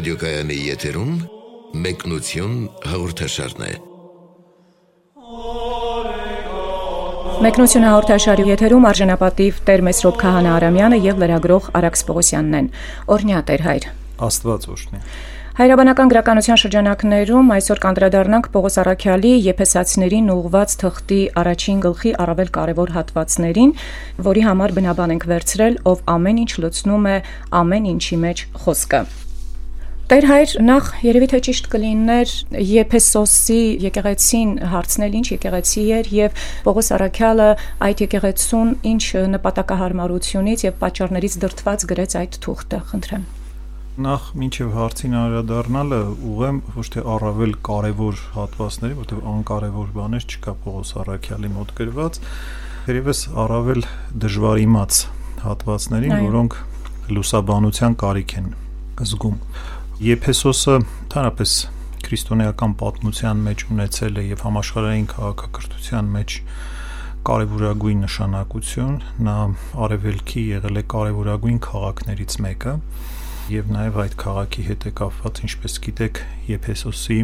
Ռադիոկայանի եթերում մեկնություն հաղորդաշարն է։ Մեկնություն հաղորդաշարի եթերում արժանապատիվ Տեր Մեսրոպ Քահանա Արամյանը եւ լրագրող Արաքս Պողոսյանն են։ Օրհնյա Տեր հայր։ Աստված օրհնի։ Հայրաբանական գրականության շրջանակներում այսօր կանդրադառնանք Պողոս Արաքյալի Եփեսացիներին ուղված թղթի առաջին գլխի առավել կարևոր հատվածներին, որի համար բնաբան ենք վերցրել, ով ամեն ինչ լցնում է ամեն ինչի մեջ խոսքը։ Տեր հայր նախ երևի թե ճիշտ կլիներ Եփեսոսի եկեղեցին հարցնել ինչ եկեղեցի էր եւ Պողոս Արաքյալը այդ եկեղեցուն ինչ նպատակահարմարությունից եւ պատճառներից դրթված գրեց այդ թուղթը խնդրեմ նախ մինչև հարցին անդրադառնալը ուղեմ ոչ թե առավել կարևոր հատվածների, որտեղ անկարևոր բաներ չկա Պողոս Արաքյալի մոտ գրված, երևս առավել դժվար իմաց հատվածներին, որոնք լուսաբանության կարիք են զգում։ Եփեսոսը ընդհանրապես քրիստոնեական պատմության մեջ ունեցել է եւ համաշխարհային քաղաքակրթության մեջ կարևորագույն նշանակություն, նա արևելքի եղել է կարևորագույն քաղաքներից մեկը եւ նաեւ այդ քաղաքի հետ է կապված, ինչպես գիտեք, Եփեսոսի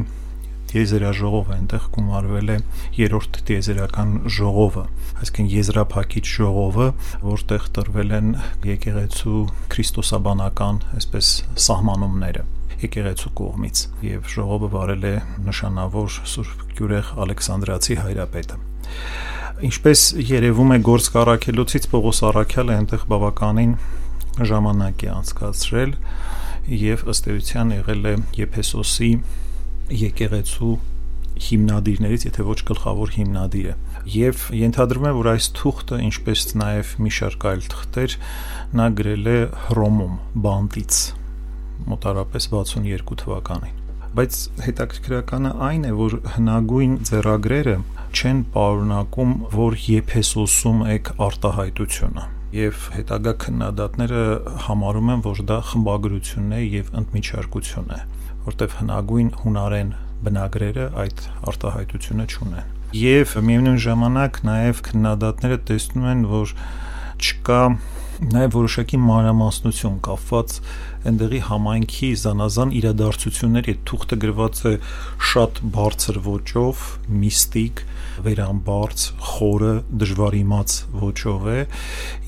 տիեզերաժողովը այնտեղ գումարվել է երրորդ տիեզերական ժողովը, այսինքն եզրափակիչ ժողովը, որտեղ տրվել են եկեղեցու քրիստոսաբանական, այսպես սահմանումները եկեղեցու կողմից եւ ժողովը վարել է նշանավոր Սուրբ Գյուրեղ Ալեքսանդրացի հայրապետը ինչպես երևում է գործ կարակելոցից Պողոս Արաքյալը այնտեղ բավականին ժամանակ է անցկացրել եւ ըստ էության եղել է Եփեսոսի եկեղեցու հիմնադիրներից, եթե ոչ գլխավոր հիմնադիրը։ Եվ ենթադրվում է, որ այս թուղթը, ինչպես նաև մի շարք այլ թղթեր, նա գրել է Հռոմում, բանտից մոտարապես 62 թվականին բայց հետաքրքրականը այն է, որ հնագույն ձեռագրերը չեն պարունակում, որ Եփեսոսում եք արտահայտությունը եւ հետագա քննադատները համարում են, որ դա խմբագրություն է եւ ընդմիջարկություն է, որտեվ հնագույն հունարեն բնագրերը այդ արտահայտությունը չունեն։ Եվ միևնույն ժամանակ նաև քննադատները տեսնում են, որ չկա նաև որոշակի մանրամասնություն կապված այնտեղի համայնքի զանազան իրադարձությունների հետ թուղթը գրված է շատ բարձր ոճով, միստիկ, վերամբարձ, խորը, դժվար իմաց ոճով է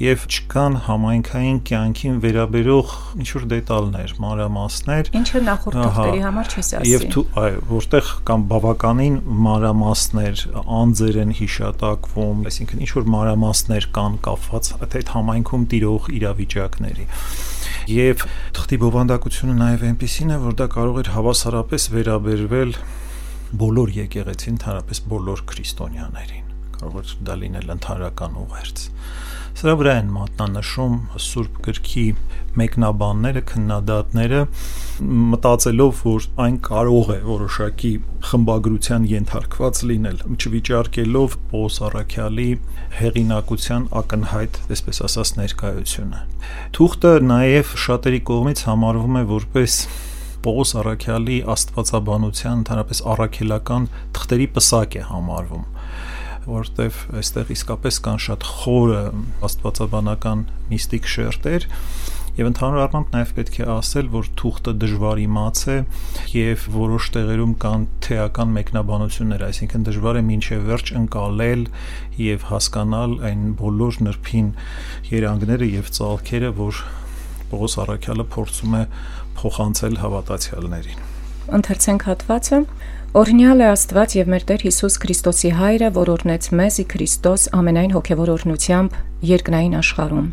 եւ չկան համայնքային կյանքին վերաբերող ինչ որ դետալներ, մանրամասներ, ինչը նախորդ թղթերի համար չես ասի։ Եվ դու այո, որտեղ կան բավականին մանրամասներ, անձեր են հիշատակվում, այսինքն ինչ որ մանրամասներ կան կապված այդ համայնքում տիրող իրավիճակների եւ թղթի բովանդակությունը նաեւ այնպեսին է, որ դա կարող էր հավասարապես վերաբերվել բոլոր եկեղեցին, ընդհանրապես բոլոր քրիստոնյաներին։ Կարող էր դա լինել ընդհանրական ուղերձ։ Սրա վրա են մատնանշում Սուրբ գրքի մեկնաբանները, քննադատները, մտածելով, որ այն կարող է որոշակի խմբագրության ենթարկված լինել, չվիճարկելով Պողոս Արաքյալի հեղինակության ակնհայտ, այսպես ասած, ներկայությունը։ Թուղթը նաև շատերի կողմից համարվում է որպես Պողոս Արաքյալի աստվածաբանության, ընդհանրապես առաքելական թղթերի պսակ է համարվում որտեվ այստեղ իսկապես կան շատ խորը աստվածաբանական միստիկ շերտեր Եվ ընդհանուր առմամբ նաև պետք է ասել, որ թուղթը դժվար իմաց է եւ որոշ տեղերում կան թեական մեկնաբանություններ, այսինքն դժվար է մինչև վերջ ընկալել եւ հասկանալ այն բոլոր նրբին երանգները եւ ցալքերը, որ Պողոս Արաքյալը փորձում է փոխանցել հավատացյալներին։ Ընթերցենք հատվածը Օրհնյալ է Աստված եւ մեր Տեր Հիսուս Քրիստոսի Հայրը, որ օրնեց մեզ ի Քրիստոս ամենայն հոգեվոր օրհնությամբ երկնային աշխարհում։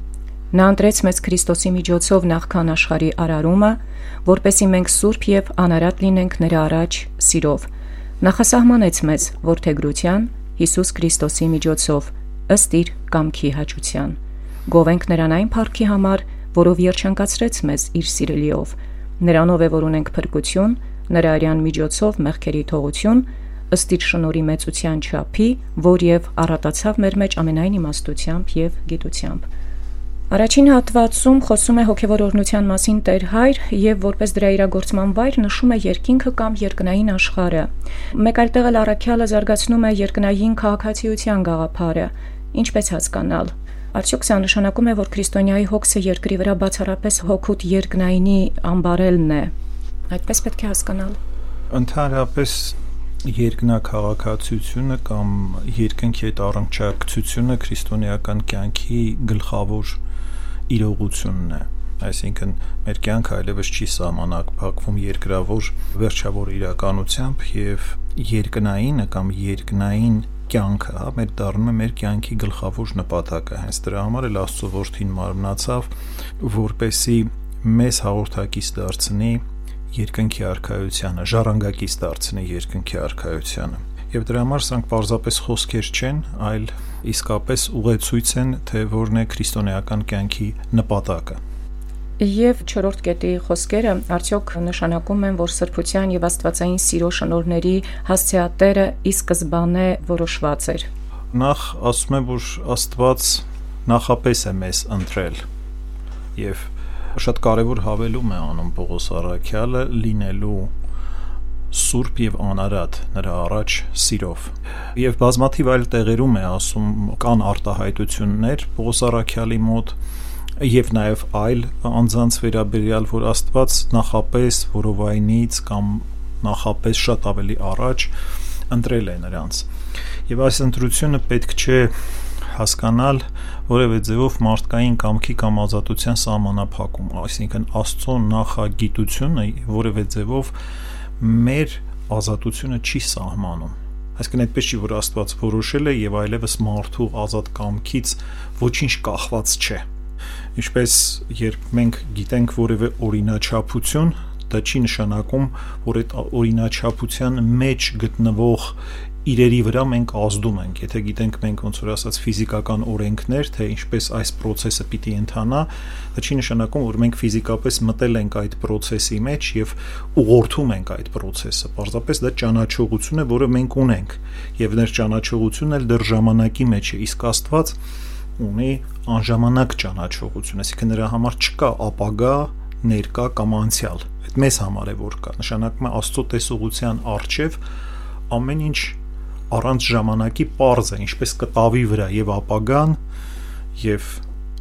Նա ընտրեց մեզ Քրիստոսի միջոցով նախքան աշխարհի արարումը, որպեսի մենք սուրբ եւ անարատ լինենք նրա առաջ սիրով։ Նախասահմանեց մեզ որդեգրության Հիսուս Քրիստոսի միջոցով ըստ իր կամքի հաճության։ Գովենք նրան այն փառքի համար, որով երջանկացրեց մեզ իր սիրելիով։ Նրանով է որ ունենք փրկություն նրա արյան միջոցով մեղքերի թողություն ըստ իր շնորի մեծության չափի, որ եւ առատացավ մեր մեջ ամենայն իմաստությամբ եւ գիտությամբ։ Առաջին հատվածում խոսում է հոգևոր օրնության մասին Տեր Հայր եւ որպես դրա իրագործման վայր նշում է երկինքը կամ երկնային աշխարհը։ Մեկ այլ տեղ էլ առաքյալը զարգացնում է երկնային քաղաքացիության գաղափարը։ Ինչպես հասկանալ։ Արդյոք սա նշանակում է, որ քրիստոնյայի հոգսը երկրի վրա բացառապես հոգուտ երկնայինի ամբարելն է։ Այդպես պետք է հասկանալ։ Ընդհանրապես երկնակաղակացությունը կամ երկնքի հետ առնչակցությունը քրիստոնեական կյանքի գլխավոր իրողությունն է այսինքն մեր կյանքը այլևս չի սահմանափակվում երկրավոր վերջավոր իրականությամբ եւ երկնայինը կամ երկնային կյանքը, հա, մեր դառնում է մեր կյանքի գլխավոր նպատակը։ Հենց դրա համար էլ Աստծո որդին մարմնացավ, որպեսի մեզ հաղորդակից դարձնի երկնքի արխայությանը, ժառանգակից դարձնի երկնքի արխայությանը։ Եվ դրա համար սրանք պարզապես խոսքեր չեն, այլ իսկապես ուղեցույց են, թե որն է քրիստոնեական կյանքի նպատակը։ Եվ 4-րդ կետի խոսքերը. Արդյոք նշանակում են, որ սրբության եւ աստվածային սիրո շնորհների հասցեատերը ի սկզբանե որոշված էր։ Նախ ասում եմ, որ Աստված նախապես է մեզ ընտրել եւ շատ կարեւոր հավելում է անում Պողոս Արաքյալը լինելու սուրբ եւ անարատ նրա առաջ սիրով եւ բազմաթիվ այլ տեղերում է ասում կան արտահայտություններ Պողոս Արաքյալի մոտ եւ նաեւ այլ անձանց վերաբերյալ, որ Աստված նախապես որովայնից կամ նախապես շատ ավելի առաջ ընտրել է նրանց։ Եվ այս ընտրությունը պետք չէ հասկանալ որևէ ձևով մարդկային կամքի կամ ազատության սահմանափակում, այսինքն Աստծո նախագիտությունը որևէ ձևով մեր ազատությունը չի սահմանում Այսինքն այդպես չի, որ Աստված որոշել է եւ այլևս մարդու ազատ կամքից ոչինչ կախված չէ ինչպես երբ մենք գիտենք որևէ օրինաչափություն, դա չի նշանակում, որ այդ օրինաչափության մեջ գտնվող իրերի վրա մենք ազդում ենք։ Եթե գիտենք մենք ոնց որ ասած ֆիզիկական օրենքներ, թե ինչպես այս process-ը պիտի ընթանա, դա չի նշանակում, որ մենք ֆիզիկապես մտել ենք այդ process-ի մեջ եւ ուղղորդում ենք այդ process-ը։ Պարզապես դա ճանաչողություն է, որը մենք ունենք, եւ ներ ճանաչողությունն էլ դեռ ժամանակի մեջ է, իսկ Աստված ունի անժամանակ ճանաչողություն, այսինքն նրա համար չկա ապագա, ներկա կամ անցյալ։ Այդ մեզ համար է որ կա։ Նշանակում է Աստծո տեսողության արժև ամեն ինչ առանց ժամանակի པարզ է, ինչպես կտավի վրա եւ ապագան եւ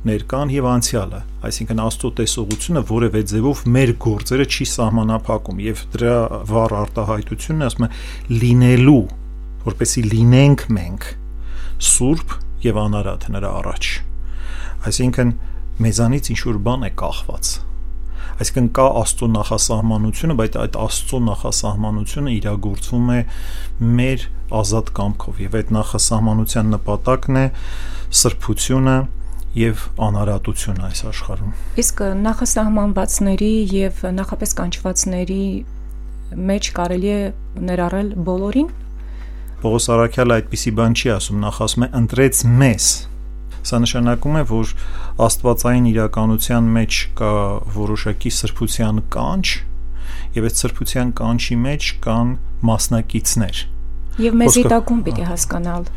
ներկան եւ անցյալը, այսինքն Աստծո տեսողությունը որևէ ձևով մեր գործերը չի սահմանափակում եւ դրա վառ արտահայտությունն ասում է լինելու, որպեսի լինենք մենք սուրբ եւ անարատ նրա առաջ այսինքն մեզանից ինչ որ բան է կախված այսինքն կա Աստծո նախասահմանությունը, բայց այդ Աստծո նախասահմանությունը իրագործվում է մեր ազատ կամքով եւ այդ նախասահմանության նպատակն է սրբությունը եւ անարատությունը այս աշխարհում։ Իսկ նախասահմանվածների եւ նախապես կանչվածների մեջ կարելի է ներառել բոլորին Պողոս Արաքյալը այդպիսի բան չի ասում, նախ ասում է ընտրեց մեզ։ Սա նշանակում է, որ աստվածային իրականության մեջ կա որոշակի սրբության կանչ, եւ այդ սրբության կանչի մեջ կան մասնակիցներ։ Եվ մեզի տակում պիտի հասկանալ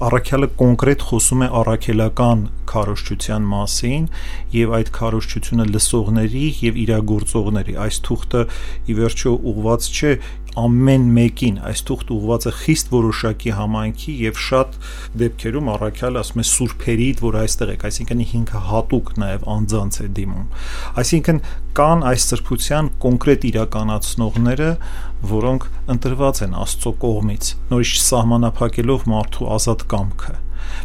Առաքյալը կոնկրետ խոսում է առաքելական քարոշչության մասին եւ այդ քարոշչությունը լսողների եւ իրագործողների այս թուղթը ի վերջո ուղված չէ ամեն մեկին այս թուղթ ուղված է խիստ որոշակի համայնքի եւ շատ դեպքերում առաքյալը ասում է սուրբերիդ որ այստեղ եք այսինքն 5 հատուկ նաեւ անձանց է դիմում այսինքն կան այս սրբության կոնկրետ իրականացնողները որոնք ընտրված են Աստծո կողմից նորից սահմանափակելով մարդու ազատ կամքը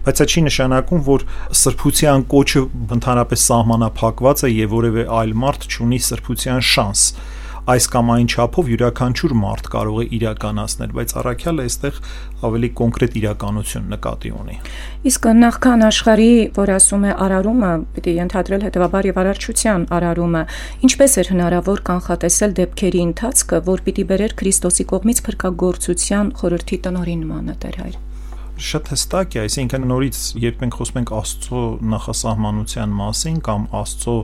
բայց դա չի նշանակում, որ սրբության կոչը ընդհանրապես սահմանափակված է եւ որևէ այլ մարդ չունի սրբության շանս այս կամ այն չափով յուրաքանչյուր մարդ կարող է իրականացնել, բայց առաքյալը այստեղ ավելի կոնկրետ իրականություն նկատի ունի։ Իսկ նախքան աշխարհի, որ ասում է արարումը, պիտի ընդհանրել հետեւաբար եւ արարչության արարումը, ինչպես էր հնարավոր կանխատեսել դեպքերի ընթացքը, որ պիտի բերեր Քրիստոսի կողմից փրկagorցության խորհրդի տնորինմանը Տեր հայր շատ հստակ է, այսինքն նորից երբ մենք խոսում ենք Աստծո նախասահմանության մասին կամ Աստծո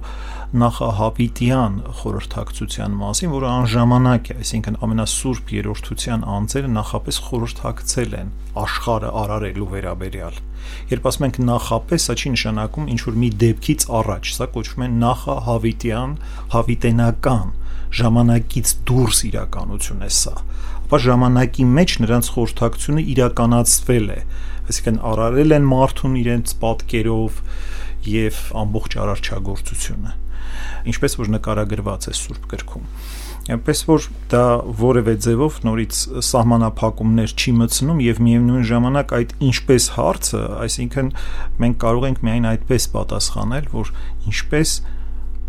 նախահավիտյան խորհրդակցության մասին, որը անժամանակ է, այսինքն ամենասուրբ երրորդության անձերը նախապես խորհրդակցել են աշխարհը արարելու վերաբերյալ։ Երբ ասում ենք նախապես, սա չի նշանակում ինչ որ մի դեպքից առաջ, սա կոչվում է նախահավիտյան, հավիտենական ժամանակից դուրս իրականություն է սա ապա ժամանակի մեջ նրանց խորհրդակցությունը իրականացվել է այսինքն արարել են մարդուն իրենց պատկերով եւ ամբողջ արարչագործությունը ինչպես որ նկարագրված է Սուրբ գրքում այնպես որ դա որևէ ձևով նորից սահմանափակումներ չի մտցնում եւ միևնույն ժամանակ այդ ինչպես հարցը, այսինքն մենք կարող ենք միայն այդպես պատասխանել, որ ինչպես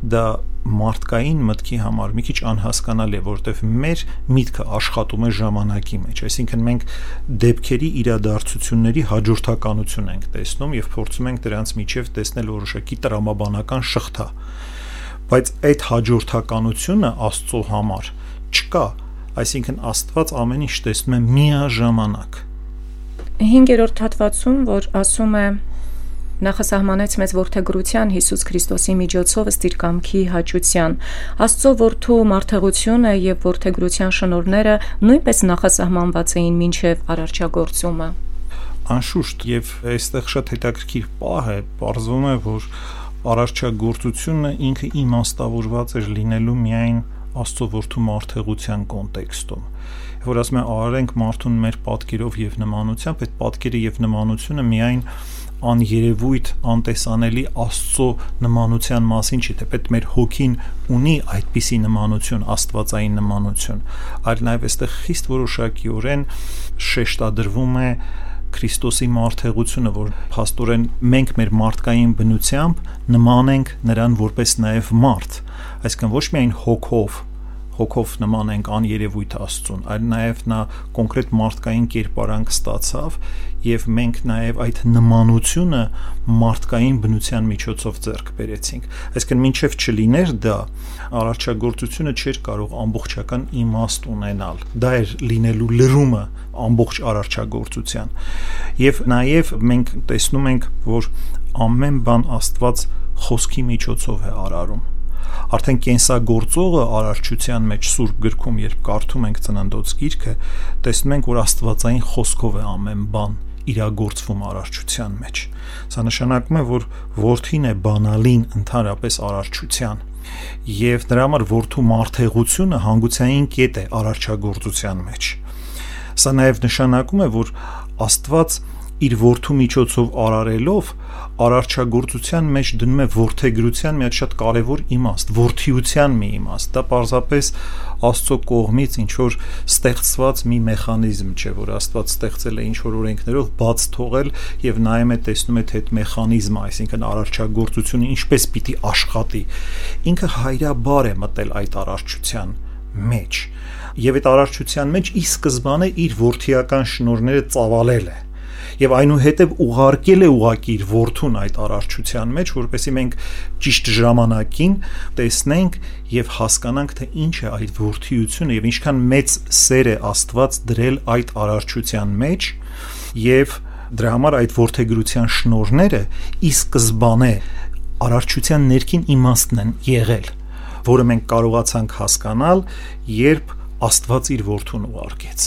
դա մարդկային մտքի համար մի քիչ անհասկանալի է, որովհետև մեր միտքը աշխատում է ժամանակի մեջ, այսինքն մենք դեպքերի իրադարձությունների հաջորդականություն ենք տեսնում եւ փորձում ենք դրանց միջև տեսնել որոշակի տրամաբանական շղթա բայց այդ հաջորդականությունը Աստծո համար չկա, այսինքն Աստված ամեն ինչ տեսնում է միաժամանակ։ 5-րդ հատվածում, որ ասում է նախասահմանեց մեզ որդեգրության Հիսուս Քրիստոսի միջոցով ըստ իր կամքի հաճության։ Աստծո որդու մարտհեղությունը եւ որդեգրության շնորները նույնպես նախասահմանված էին մինչեւ արարչագործումը։ Անշուշտ եւ այստեղ շատ հետաքրքիր պահ է, ողրվում է, որ արարչագործությունը ինքը իմաստավորված էր լինելու միայն Աստծո որդու մարտհեղության կոնտեքստում որ ասում է արարենք մարդուն մեր պատկերով եւ նմանությամբ, այդ պատկերը եւ նմանությունը միայն աներևույթ անտեսանելի Աստծո նմանության մասին չի, թեպետ մեր հոգին ունի այդպիսի նմանություն, աստվածային նմանություն, այլ նաև այստեղ խիստ որոշակիորեն շեշտադրվում է Քրիստոսի մարդեղությունը, որ փաստորեն մենք մեր մարդկային բնությամբ նման ենք նրան որպես նաև մարդ, այսինքն ոչ միայն հոգով հոգով նման ենք աներևույթ Աստծուն, այլ նաև նա կոնկրետ մարդկային կերպարանք ստացավ եւ մենք նաև այդ նմանությունը մարդկային բնության միջոցով ձեռք բերեցինք։ Այսինքն մինչև չլիներ դա, արարչագործությունը չէր կարող ամբողջական իմաստ ունենալ։ Դա էր լինելու լրումը ամբողջ արարչագործության։ Եվ նաև մենք տեսնում ենք, որ ամեն բան Աստված խոսքի միջոցով է արարում Արդեն կենսագործողը արարչության մեջ Սուրբ գրքում, երբ կարդում ենք ծննդոց գիրքը, տեսնում ենք, որ Աստվածային խոսքով է ամեն բան իրագործվում արարչության մեջ։ Սա նշանակում է, որ որդին է բանալին ընդհանրապես արարչության եւ դրա համար որդու մարդեղությունը հանգուցային կետ է արարչագործության մեջ։ Սա նաեւ նշանակում է, որ Աստված իր ворթու միջոցով արարելով արարչագործության մեջ դնում է ворթեգրության մի հատ շատ կարևոր իմաստ, ворթիության մի իմաստ։ Դա պարզապես Աստծո կողմից ինչ որ ստեղծված մի մեխանիզմ չէ, որ Աստված ստեղծել է ինչ որ օրենքներով բաց թողել եւ նայում է տեսնում է թե այդ մեխանիզմը, այսինքն արարչագործությունը ինչպես պիտի աշխատի։ Ինքը հայրաբար է մտել այդ արարչության մեջ։ Եվ այդ արարչության մեջ ի սկզբանե իր ворթիական շնորները ծավալել է եւ այնուհետեւ ուղարկել է ուղակի իր որդուն այդ առարչության մեջ, որպեսզի մենք ճիշտ ժամանակին տեսնենք եւ հասկանանք թե ինչ է այդ որդիությունը եւ ինչքան մեծ սեր է Աստված դրել այդ առարչության մեջ եւ դրա համար այդ որդեգրության շնորները ի սկզբանե արարչության ներքին իմաստն են եղել, որը մենք կարողացանք հասկանալ, երբ Աստված իր որդուն ուղարկեց։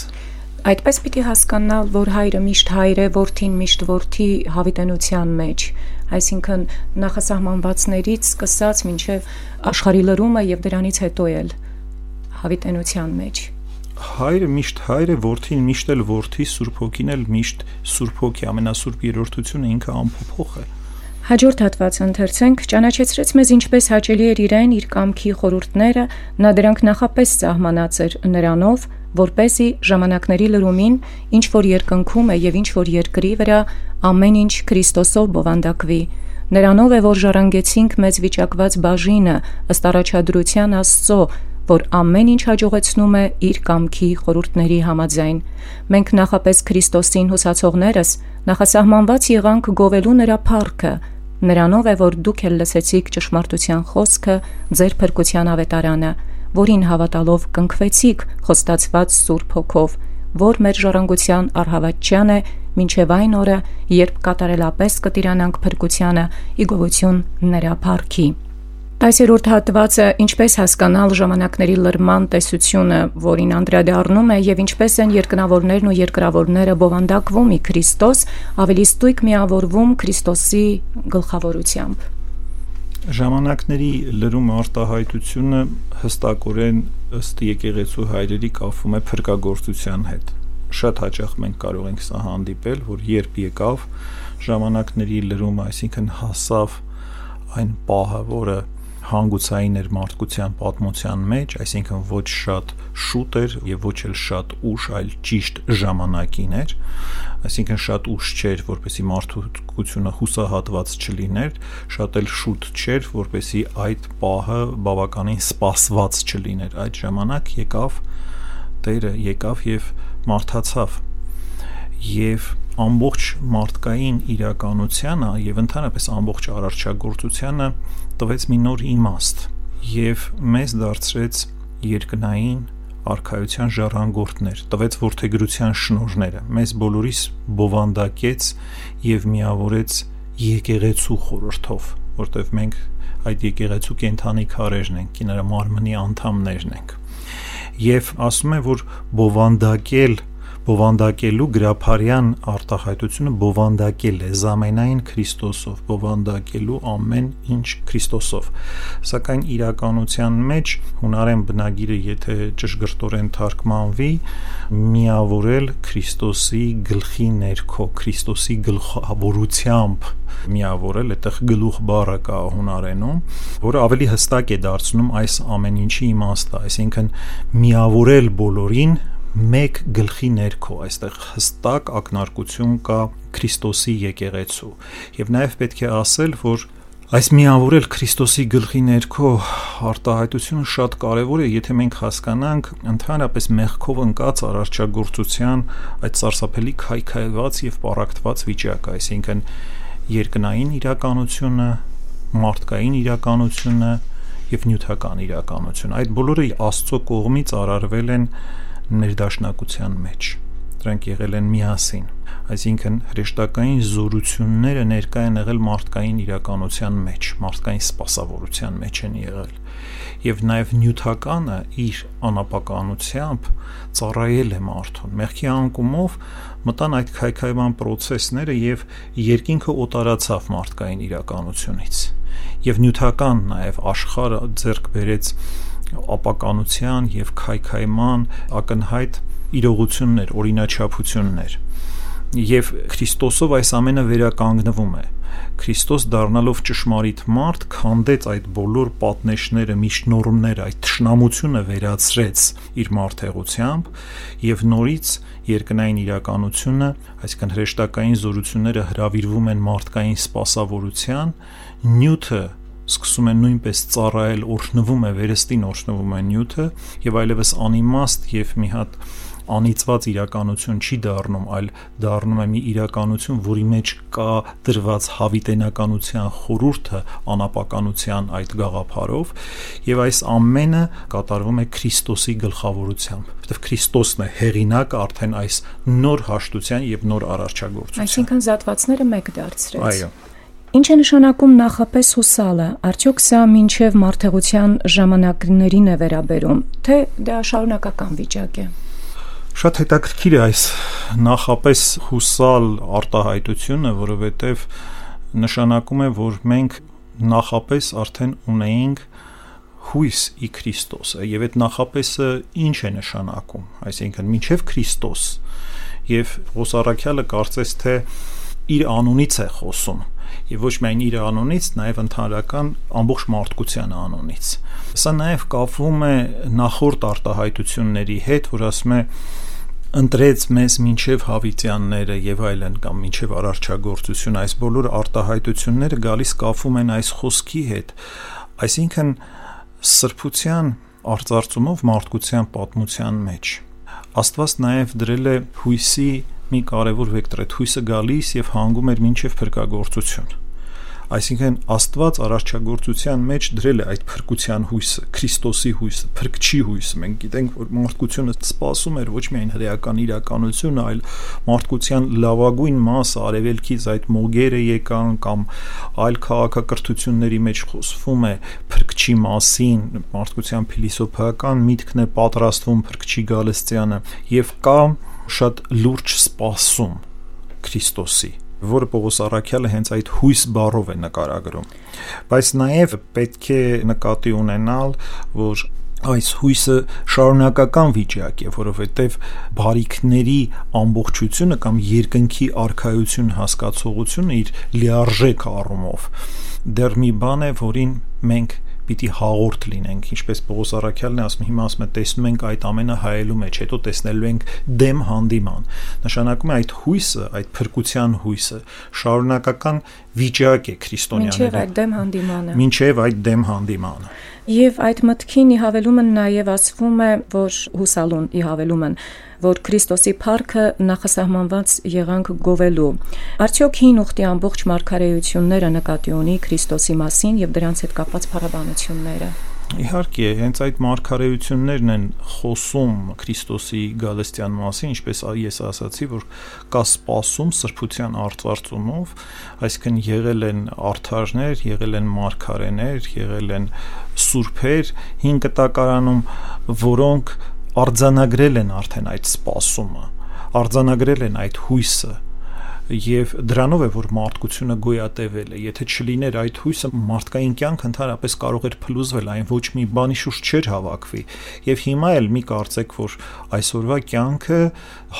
Այդպես պիտի հասկանալ, որ հայրը միշտ հայր է, որդին միշտ որդի հավիտենության մեջ, այսինքն նախասահմանվածներից սկսած մինչև աշխարհի լրումը եւ դրանից հետո էլ հավիտենության մեջ հայրը միշտ հայր է, որդին միշտ էլ որդի, Սուրբ Հոգին էլ միշտ Սուրբ Հոգի, ամենասուրբ երրորդությունը ինքը անփոփոխ է։ Հաջորդ հատվածը ընթերցենք ճանաչեցրեց մեզ ինչպես հաճելի էր իրեն իր կամքի խորուրդները, նա դրանք նախապես սահմանած էր նրանով, որ เป զի ժամանակների լրումին ինչ որ երկնքում է եւ ինչ որ երկրի վրա ամեն ինչ Քրիստոսով բովանդակվի նրանով է որ ժառանգեցինք մեծ վիճակված բաժինը ըստ առաջադրության Աստծո որ ամեն ինչ հաջողեցնում է իր կամքի խորհուրդների համաձայն մենք նախապես Քրիստոսին հուսացողներս նախասահմանված եղանք գովելու նրա փառքը նրանով է որ դուք էլ լսեցիք ճշմարտության խոսքը ձեր փրկության ավետարանը որին հավատալով կնքվեցիք խոստացված Սուրբ Հոգով, որ մեր ժառանգության արհավատչյան է մինչև այն օրը, երբ կատարելապես կտիրանանք փրկությանը՝ իգովություն նրա փառքի։ Այսերորդ հատվածը ինչպես հասկանալ ժամանակների լրման տեսությունը, որին անդրադառնում է եւ ինչպես են երկնավորներն ու երկրավորները բովանդակվում ի Քրիստոս, ավելի ստույգ միավորվում Քրիստոսի գլխավորությամբ։ ժամանակների լրում արտահայտությունը հստակորեն ըստ եկեղեցու հայրերի կապվում է փրկagorցության հետ շատ հաճախ մենք կարող ենք սա հանդիպել որ երբ եկավ ժամանակների լրում այսինքն հասավ այն պահը որը հանգուցային էր մարդկության պատմության մեջ, այսինքն ոչ շատ շուտ էր եւ ոչ էլ շատ ուշ, այլ ճիշտ ժամանակին էր, այսինքն շատ ուշ չէր, որպեսի մարդկությունը հուսահատված չլիներ, շատ էլ շուտ չէր, որպեսի այդ պահը բավականին սպասված չլիներ։ Այդ ժամանակ եկավ Տերը, եկավ եւ մարդացավ։ Եվ ամբողջ մարդկային իրականությանը եւ ընդհանրապես ամբողջ արարչագործությանը տվեց մի նոր իմաստ եւ մեզ դարձրեց երկնային արխայության ժառանգորդներ, տվեց ворթեգրության շնորհները, մեզ բոլորիս բովանդակեց եւ միավորեց եկեղեցու խորհրդով, որտեղ մենք այդ եկեղեցու կենթանի քարերն ենք, նրա մարմնի անդամներն ենք։ Եվ ասում է, որ բովանդակել են բովանդակելու գրափարյան արտահայտությունը բովանդակել է զամենայն Քրիստոսով, բովանդակելու ամեն ինչ Քրիստոսով։ Սակայն իրականության մեջ հունարեն բնագիրը, եթե ճշգրտորեն թարգմանվի, միավորել Քրիստոսի գլխի ներքո, Քրիստոսի գլխավորությամբ միավորել, այդտեղ գլուխ բառը կա հունարենում, որը ավելի հստակ է դարձնում այս ամեն ինչի իմաստը, այսինքն միավորել բոլորին մեկ գլխի ներքո այստեղ հստակ ակնարկություն կա Քրիստոսի եկեղեցու եւ նաեւ պետք է ասել որ այս միավորել Քրիստոսի գլխի ներքո արտահայտությունը շատ կարեւոր է եթե մենք հասկանանք ընդհանրապես մեղքով ընկած արարչագործության այդ սարսափելի քայքայված եւ պարակտված վիճակը այսինքն երկնային իրականությունը մարդկային իրականությունը եւ նյութական իրականություն այդ բոլորը Աստծո կողմից արարվել են ներդաշնակության մեջ դրանք եղել են միասին այսինքն հրեշտակային զորությունները ներկա են եղել մարդկային իրականության մեջ մարդկային սպասավորության մեջ են եղել եւ նաեւ նյութականը իր անապականությամբ ծառայել է մարդուն մեղքի անկումով մտան այդ քայքայման process-ները եւ երկինքը օտարացավ մարդկային իրականությունից եւ նյութական նաեւ աշխարհը ձեռք բերեց ապականության եւ քայքայման ակնհայտ իրողություններ, օրինաչափություններ։ Եվ Քրիստոսով այս ամենը վերականգնվում է։ Քրիստոս դառնալով ճշմարիտ մարդ քանդեց այդ բոլոր պատնեշները, միջնորմները, այդ ճշնամությունը վերացրեց իր մարդեղությամբ եւ նորից երկնային իրականությունը, այսինքն հրեշտակային զորությունները հravirվում են մարդկային սпасավորության, նյութը սկսում են նույնպես ծառայել, օրհնվում է, վերստին օրհնվում է նյութը եւ այլևս անիմաստ եւ մի հատ անիծված իրականություն չի դառնում, այլ դառնում է մի իրականություն, որի մեջ կա դրված հավիտենականության խորուրդը անապականության այդ գաղափարով, եւ այս ամենը կատարվում է Քրիստոսի գլխավորությամբ, որովհետեւ Քրիստոսն է հեղինակը արդեն այս նոր հաշտության եւ նոր արարչագործության։ Այսինքն զատվածները մեկ դարձրեց։ Այո։ Ինչ է նշանակում նախապես հուսալը։ Արդյոք սա մինչև մարդեղության ժամանակներին է վերաբերում, թե դա շարունակական վիճակ է։ Շատ հետաքրքիր է այս նախապես հուսալ արտահայտությունը, որովհետև նշանակում է, որ մենք նախապես արդեն ունեինք հույս ի Քրիստոսը եւ այդ նախապեսը ինչ է նշանակում այսինքն մինչև Քրիստոս եւ Ոսարաքյալը կարծես թե իր անունից է խոսում եւ ոչ միայն իր անունից, նաեւ ընդհանրական ամբողջ մարդկության անունից։ Սա նաեւ կապվում է նախորդ արտահայտությունների հետ, որ ասում է ընտրեց մեզ մինչև հավիտյանները եւ այլն կամ մինչև արարչագործություն այս բոլոր արտահայտությունները գալիս կապվում են այս խոսքի հետ այսինքն սրբության արծարծումով մարդկության պատմության մեջ Աստված նաև դրել է հույսի մի կարևոր վեկտոր է՝ թույսը գալիս եւ հանգում էր մինչեւ փրկagorցություն։ Այսինքն Աստված արարչագործության մեջ դրել է այդ փրկության հույսը, Քրիստոսի հույսը, փրկչի հույսը։ Մենք գիտենք, որ մարդկությունը սпасում էր ոչ միայն հրեական իրականությունը, այլ մարդկության լավագույն մասը արևելքից այդ մոգերը եկան կամ այլ քաղաքակրթությունների մեջ խոսվում է փրկչի մասին, մարդկության փիլիսոփայական միտքն է պատրաստվում փրկչի գալստյանը եւ կամ շատ լուրջ սпасում Քրիստոսի որը Պողոս Արաքյալը հենց այդ հույս բառով է նկարագրում։ Բայց նաև պետք է նկատի ունենալ, որ այս հույսը շարունակական վիճակ է, որովհետև բարիքների ամբողջությունը կամ երկնքի արխայություն հասկացողությունը իր լիարժեք առումով դեռ մի բան է, որին մենք պիտի հաղորդ լինենք, ինչպես Պողոս Արաքյալն է ասում, հիմա ասում է տեսնում ենք այդ ամենը հայելու մեջ, հետո տեսնելու ենք դեմ հանդիման։ Նշանակում է այդ հույսը, այդ փրկության հույսը շարունակական վիճակ է քրիստոնյաների։ Մինչև այդ դեմ հանդիմանը։ Մինչև այդ դեմ հանդիմանը։ Եվ այդ մտքին ի հավելումը նաև ասվում է, որ հուսալուն ի հավելումն, որ Քրիստոսի փառքը նախասահմանված եղանք գովելու։ Արդյոք հին ուխտի ամբողջ մարգարեությունները նկատի ունի Քրիստոսի մասին եւ դրանց հետ կապված փառաբանությունները։ Իհարկե, հենց այդ մարգարեություններն են խոսում Քրիստոսի գալստյան մասին, ինչպես ես ասացի, որ կա սпасում սրբության արտարծումով, այսինքն եղել են արթարներ, եղել են մարգարեներ, եղել են սուրբեր հին կտակարանում, որոնք արձանագրել են արդեն այդ սпасումը, արձանագրել են այդ հույսը, եւ դրանով է որ մարդկությունը գոյատևել է եթե չլիներ այդ հույսը մարդկային կյանքը ընդհանրապես կարող էր փլուզվել այն ոչ մի բանի շուրջ չէր հավաքվի եւ հիմա էլ մի կարծեք որ այսօրվա կյանքը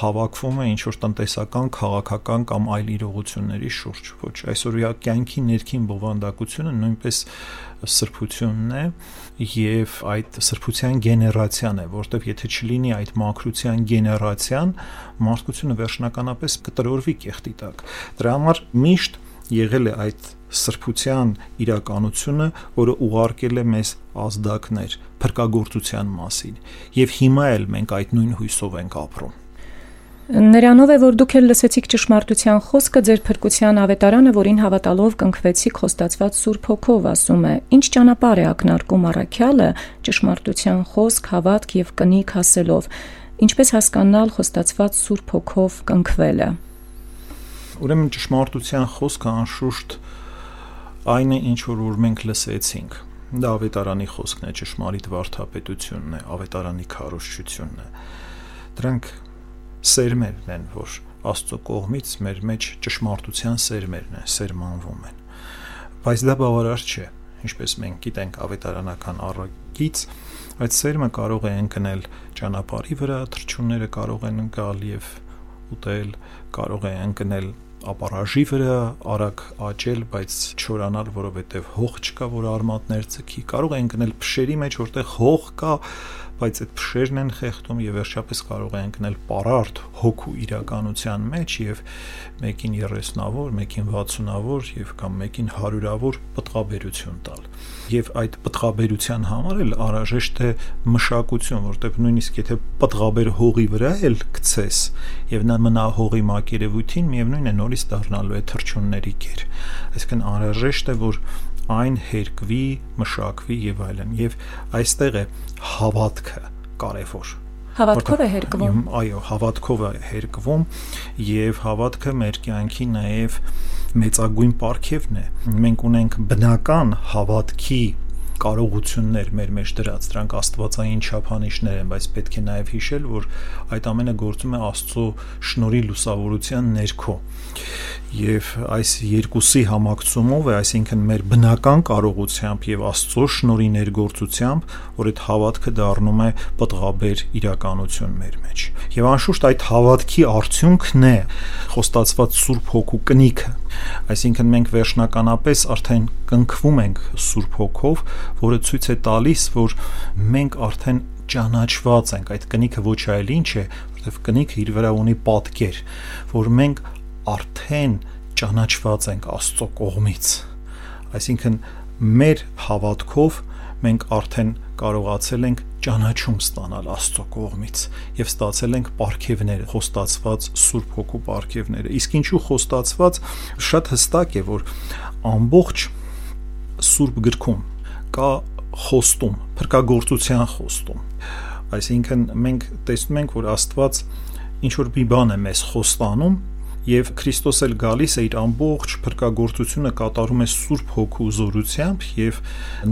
հավաքվում է ինչ որ տնտեսական քաղաքական կամ այլ իրողությունների շուրջ ոչ այսօրվա կյանքի ներքին բովանդակությունը նույնպես սրբությունն է եւ այդ սրբության գեներացիան է, որտեվ եթե չլինի այդ մակրության գեներացիան, մարդկությունը վերջնականապես կտրորվի կեղտի տակ։ Դրա համար միշտ եղել է այդ սրբության իրականությունը, որը ուղարկել է մեզ ազդակներ փրկagorցության մասին։ Եվ հիմա էլ մենք այդ նույն հույսով ենք ապրում։ Նրանով է, որ դուք էլ լսեցիք ճշմարտության խոսքը ձեր փրկության ավետարանը, որին հավատալով կնքվեցիք խոստացված Սուրբ Հոգով, ասում է. Ինչ ճանապարհ է ակնարկում առաքյալը ճշմարտության խոսք, հավատք եւ կնիկ հասելով։ Ինչպես հասկանալ խոստացված Սուրբ Հոգով կնքվելը։ Ուրեմն ճշմարտության խոսքը անշուշտ այն է, ինչ որ որ մենք լսեցինք։ Դա ավետարանի խոսքն է, ճշմարիտ վարդապետությունն է, ավետարանի քարոշչությունն է։ Դրանք սերմերն են, որ Աստծո կողմից մեր մեջ ճշմարտության սերմերն են, սերմանվում են։ Բայց դա բավարար չէ, ինչպես մենք գիտենք ավետարանական առագից, այդ սերմը կարող է ընկնել ճանապարհի վրա, թրջունները կարող են գալ եւ ուտել, կարող է ընկնել ապարաժի վրա արագ աճել, բայց չորանալ, որովհետև հող չկա, որ արմատներ ցքի։ Կարող է ընկնել փշերի մեջ, որտեղ հող կա, բայց այդ փշերն են խեղդում եւ վերջապես կարող է ընկնել պարարտ հոգու իրականության մեջ եւ մեկին 30-ավոր, մեկին 60-ավոր եւ կամ մեկին 100-ավոր պտղաբերություն տալ։ Եվ այդ պտղաբերության համար էլ անհրաժեշտ է մշակություն, որտեղ նույնիսկ եթե պտղաբեր հողի վրա էլ գցես եւ նա մնա հողի մակերևույթին, միևնույն է նորից դառնալու է թրջունների կեր։ Այսինքն անհրաժեշտ է որ այն հերկվի, մշակվի եւ այլն։ Եվ այստեղ է հավատքը կարևոր Հավատքով է հերկվում։ Այո, հավատքով է հերկվում եւ հավատքը մեր կյանքի նաեւ մեծագույն պարգևն է։ Մենք ունենք բնական հավատքի կարողություններ մեր մեջ դրած, դրանք աստվածային չափանիշներ են, բայց պետք է նաև հիշել, որ այդ ամենը գործում է Աստծո շնորհի լուսավորության ներքո եւ այս երկուսի համակցումով է, այսինքն մեր բնական կարողությամբ եւ Աստծո շնորհի ներգործությամբ, որ այդ հավատքը դառնում է պտղաբեր իրականություն մեր մեջ։ Եվ անշուշտ այդ հավատքի արդյունքն է խոստացված Սուրբ Հոգու կնիքը։ Այսինքն մենք վերջնականապես արդեն կնքվում ենք Սուրբ Հոգով, որը ցույց է տալիս, որ մենք արդեն ճանաչված ենք այդ կնիքը ոչ այլ ինչ է, որովհետև կնիքը իր վրա ունի պատկեր, որ մենք արդեն ճանաչված ենք Աստծո կողմից։ Այսինքն մեր հավատքով մենք արդեն կարողացել ենք ճանաչում ստանալ Աստծո կողմից եւ ստացել ենք ապարքևները, խոստացված Սուրբ Հոգու ապարքևները։ Իսկ ինչու խոստացված շատ հստակ է, որ ամբողջ Սուրբ գրքում կա խոստում, փրկagorցության խոստում։ Այսինքն մենք տեսնում ենք, որ Աստված ինչ որ մի բան է մեզ խոստանում եւ Քրիստոս էլ գալիս է իր ամբողջ փրկagorցությունը կատարում է Սուրբ Հոգու զորությամբ եւ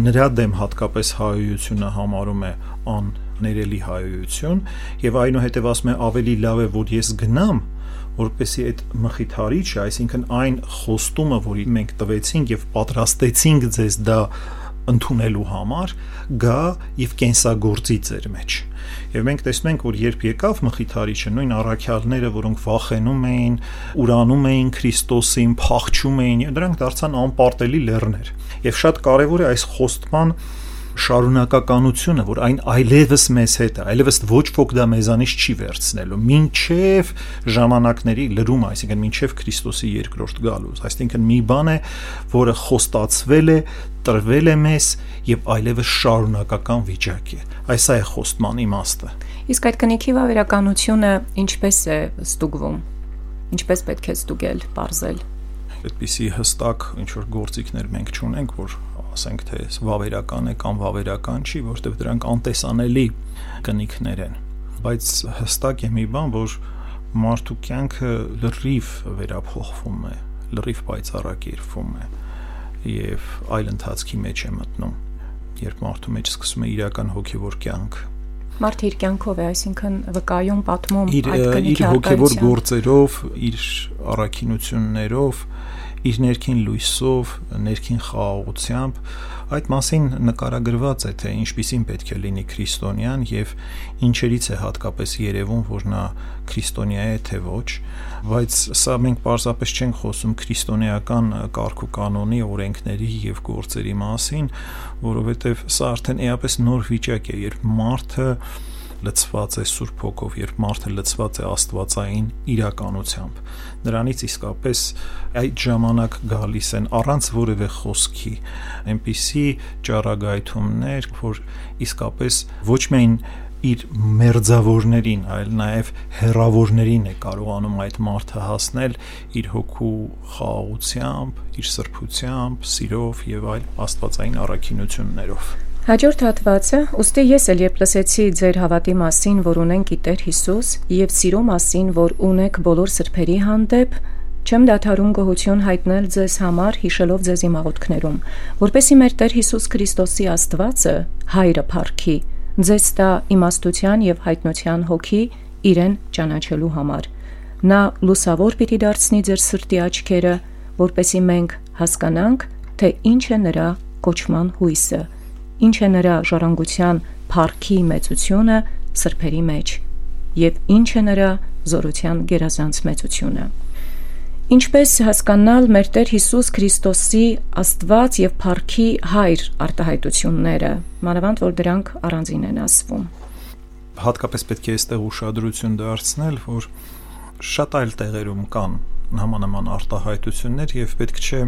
նրա դեմ հատկապես հայությունը համարում է ան ներելի հայություն եւ այնուհետև ասում է ավելի լավ է որ ես գնամ որպեսի այդ մխիթարիչը, այսինքն այն խոստումը, որի մենք տվեցինք եւ պատրաստեցինք ձեզ դա ընդունելու համար գա եւ կենսագործի ձեր մեջ։ Եվ մենք տեսնում ենք, որ երբ եկավ մխիթարիչը, նույն առաքյալները, որոնք վախենում էին, ուրանում էին Քրիստոսին, փախչում էին, դրանք դարձան անպարտելի լեռներ։ Եվ շատ կարևոր է այս խոստման շարունակականությունը, որ այն այլևս մեզ հետ է, այլևս ոչ ոք դա մեզանից չի վերցնելու, ինչև ժամանակների լրում, այսինքն ինչև Քրիստոսի երկրորդ գալուց, այսինքն մի բան է, որը խոստացվել է, տրվել է մեզ եւ այլևս շարունակական վիճակ է։ Այս է խոստման իմաստը։ Իսկ այդ կնիքի վավերականությունը ինչպես է ստուգվում։ Ինչպես պետք է ստուգել, ողրել։ Այդպիսի հստակ ինչ որ գործիքներ մենք չունենք, որ ասենք թե վավերական է կամ վավերական չի, որտեղ դրանք անտեսանելի կնիքներ են։ Բայց հստակ է մի բան, որ մարդու կյանքը լրիվ վերափոխվում է, լրիվ պայծառակերպվում է եւ այլ ընթացքի մեջ է մտնում, երբ մարդու մեջ սկսում է իրական հոգեվոր կյանք Մարդը իր կյանքով է, այսինքն վկայում, պատմում այդ կնիքի իր հոգեվոր գործերով, իր առաքինություններով, իր ներքին լույսով, ներքին խաղաղությամբ այդ մասին նկարագրված է թե ինչպիսին պետք է լինի քրիստոնյան եւ ինչերից է հատկապես երևում որ նա քրիստոնյա է թե ոչ բայց սա մենք պարզապես չենք խոսում քրիստոնեական կարգ ու կանոնի օրենքների եւ գործերի մասին որովհետեւ սա արդեն էապես նոր վիճակ է երբ մարդը լցված է Սուրբ Հոգով, երբ մարդը լցված է Աստվածային իրականությամբ։ Նրանից իսկապես այդ ժամանակ գալիս են առանց որևէ խոսքի այնպիսի ճառագայթումներ, որ իսկապես ոչ միայն իր մերձավորներին, այլ նաև հերավորներին է կարողանում այդ մարդը հասնել իր հոգու խաղաղությամբ, իր սրբությամբ, սիրով եւ այլ աստվածային առաքինություններով։ Հաջորդ հատվածը՝ Ոստի ես էլ երբ լսեցի ձեր հավատի մասին, որ ունենք Տեր Հիսուս, եւ սիրո մասին, որ ունեք բոլոր սրբերի հանդեպ, չեմ դադարում գոհություն հայտնել ձեզ համար, հիշելով ձեզ իմ աղոթքներում, որպեսի մեր Տեր Հիսուս Քրիստոսի Աստվածը, Հայրը փառքի, ձեզ տա իմաստության եւ հայտնության հոգի իրեն ճանաչելու համար։ Նա լուսավոր պիտի դարձնի ձեր սրտի աչքերը, որպեսի մենք հասկանանք, թե ինչ է նրա կոչման հույսը ինչ է նրա ժառանգության փառքի մեծությունը սրբերի մեջ եւ ինչ է նրա զորության գերազանց մեծությունը Ինչպես հասկանալ մեր Տեր Հիսուս Քրիստոսի Աստված եւ Փառքի Հայր արտահայտությունները, մանավանդ որ դրանք առանձին են ասվում։ Հատկապես պետք է այստեղ ուշադրություն դարձնել, որ շատ այլ տեղերում կան նամանման արտահայտություններ եւ պետք չէ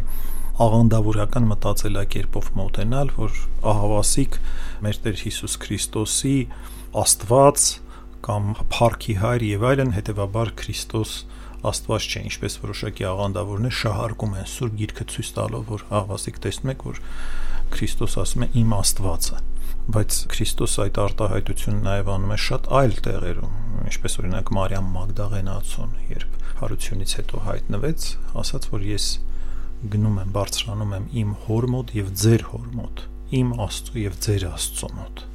աղանդավորական մտածելակերպով մոտենալ, որ ահավասիկ մեր Տեր Հիսուս Քրիստոսի Աստված կամ Փառքի Հայր եւ այլն, հետեւաբար Քրիստոս Աստված չէ, ինչպես որոշակի աղանդավորներ շահարկում են Սուրբ Գիրքը ցույց տալով, որ ահավասիկ տեսնում եք, որ Քրիստոս ասում է իմ Աստվածը բայց Քրիստոս այդ արտահայտությունը նաև անում է շատ այլ տեղերում, ինչպես օրինակ Մարիամ Մագդաղենացուն, երբ հարությունից հետո հայտնվեց, ասաց, որ ես գնում եմ, բարձրանում եմ իմ հոր մոտ եւ ձեր հոր մոտ, իմ Աստծո եւ ձեր Աստծո մոտ։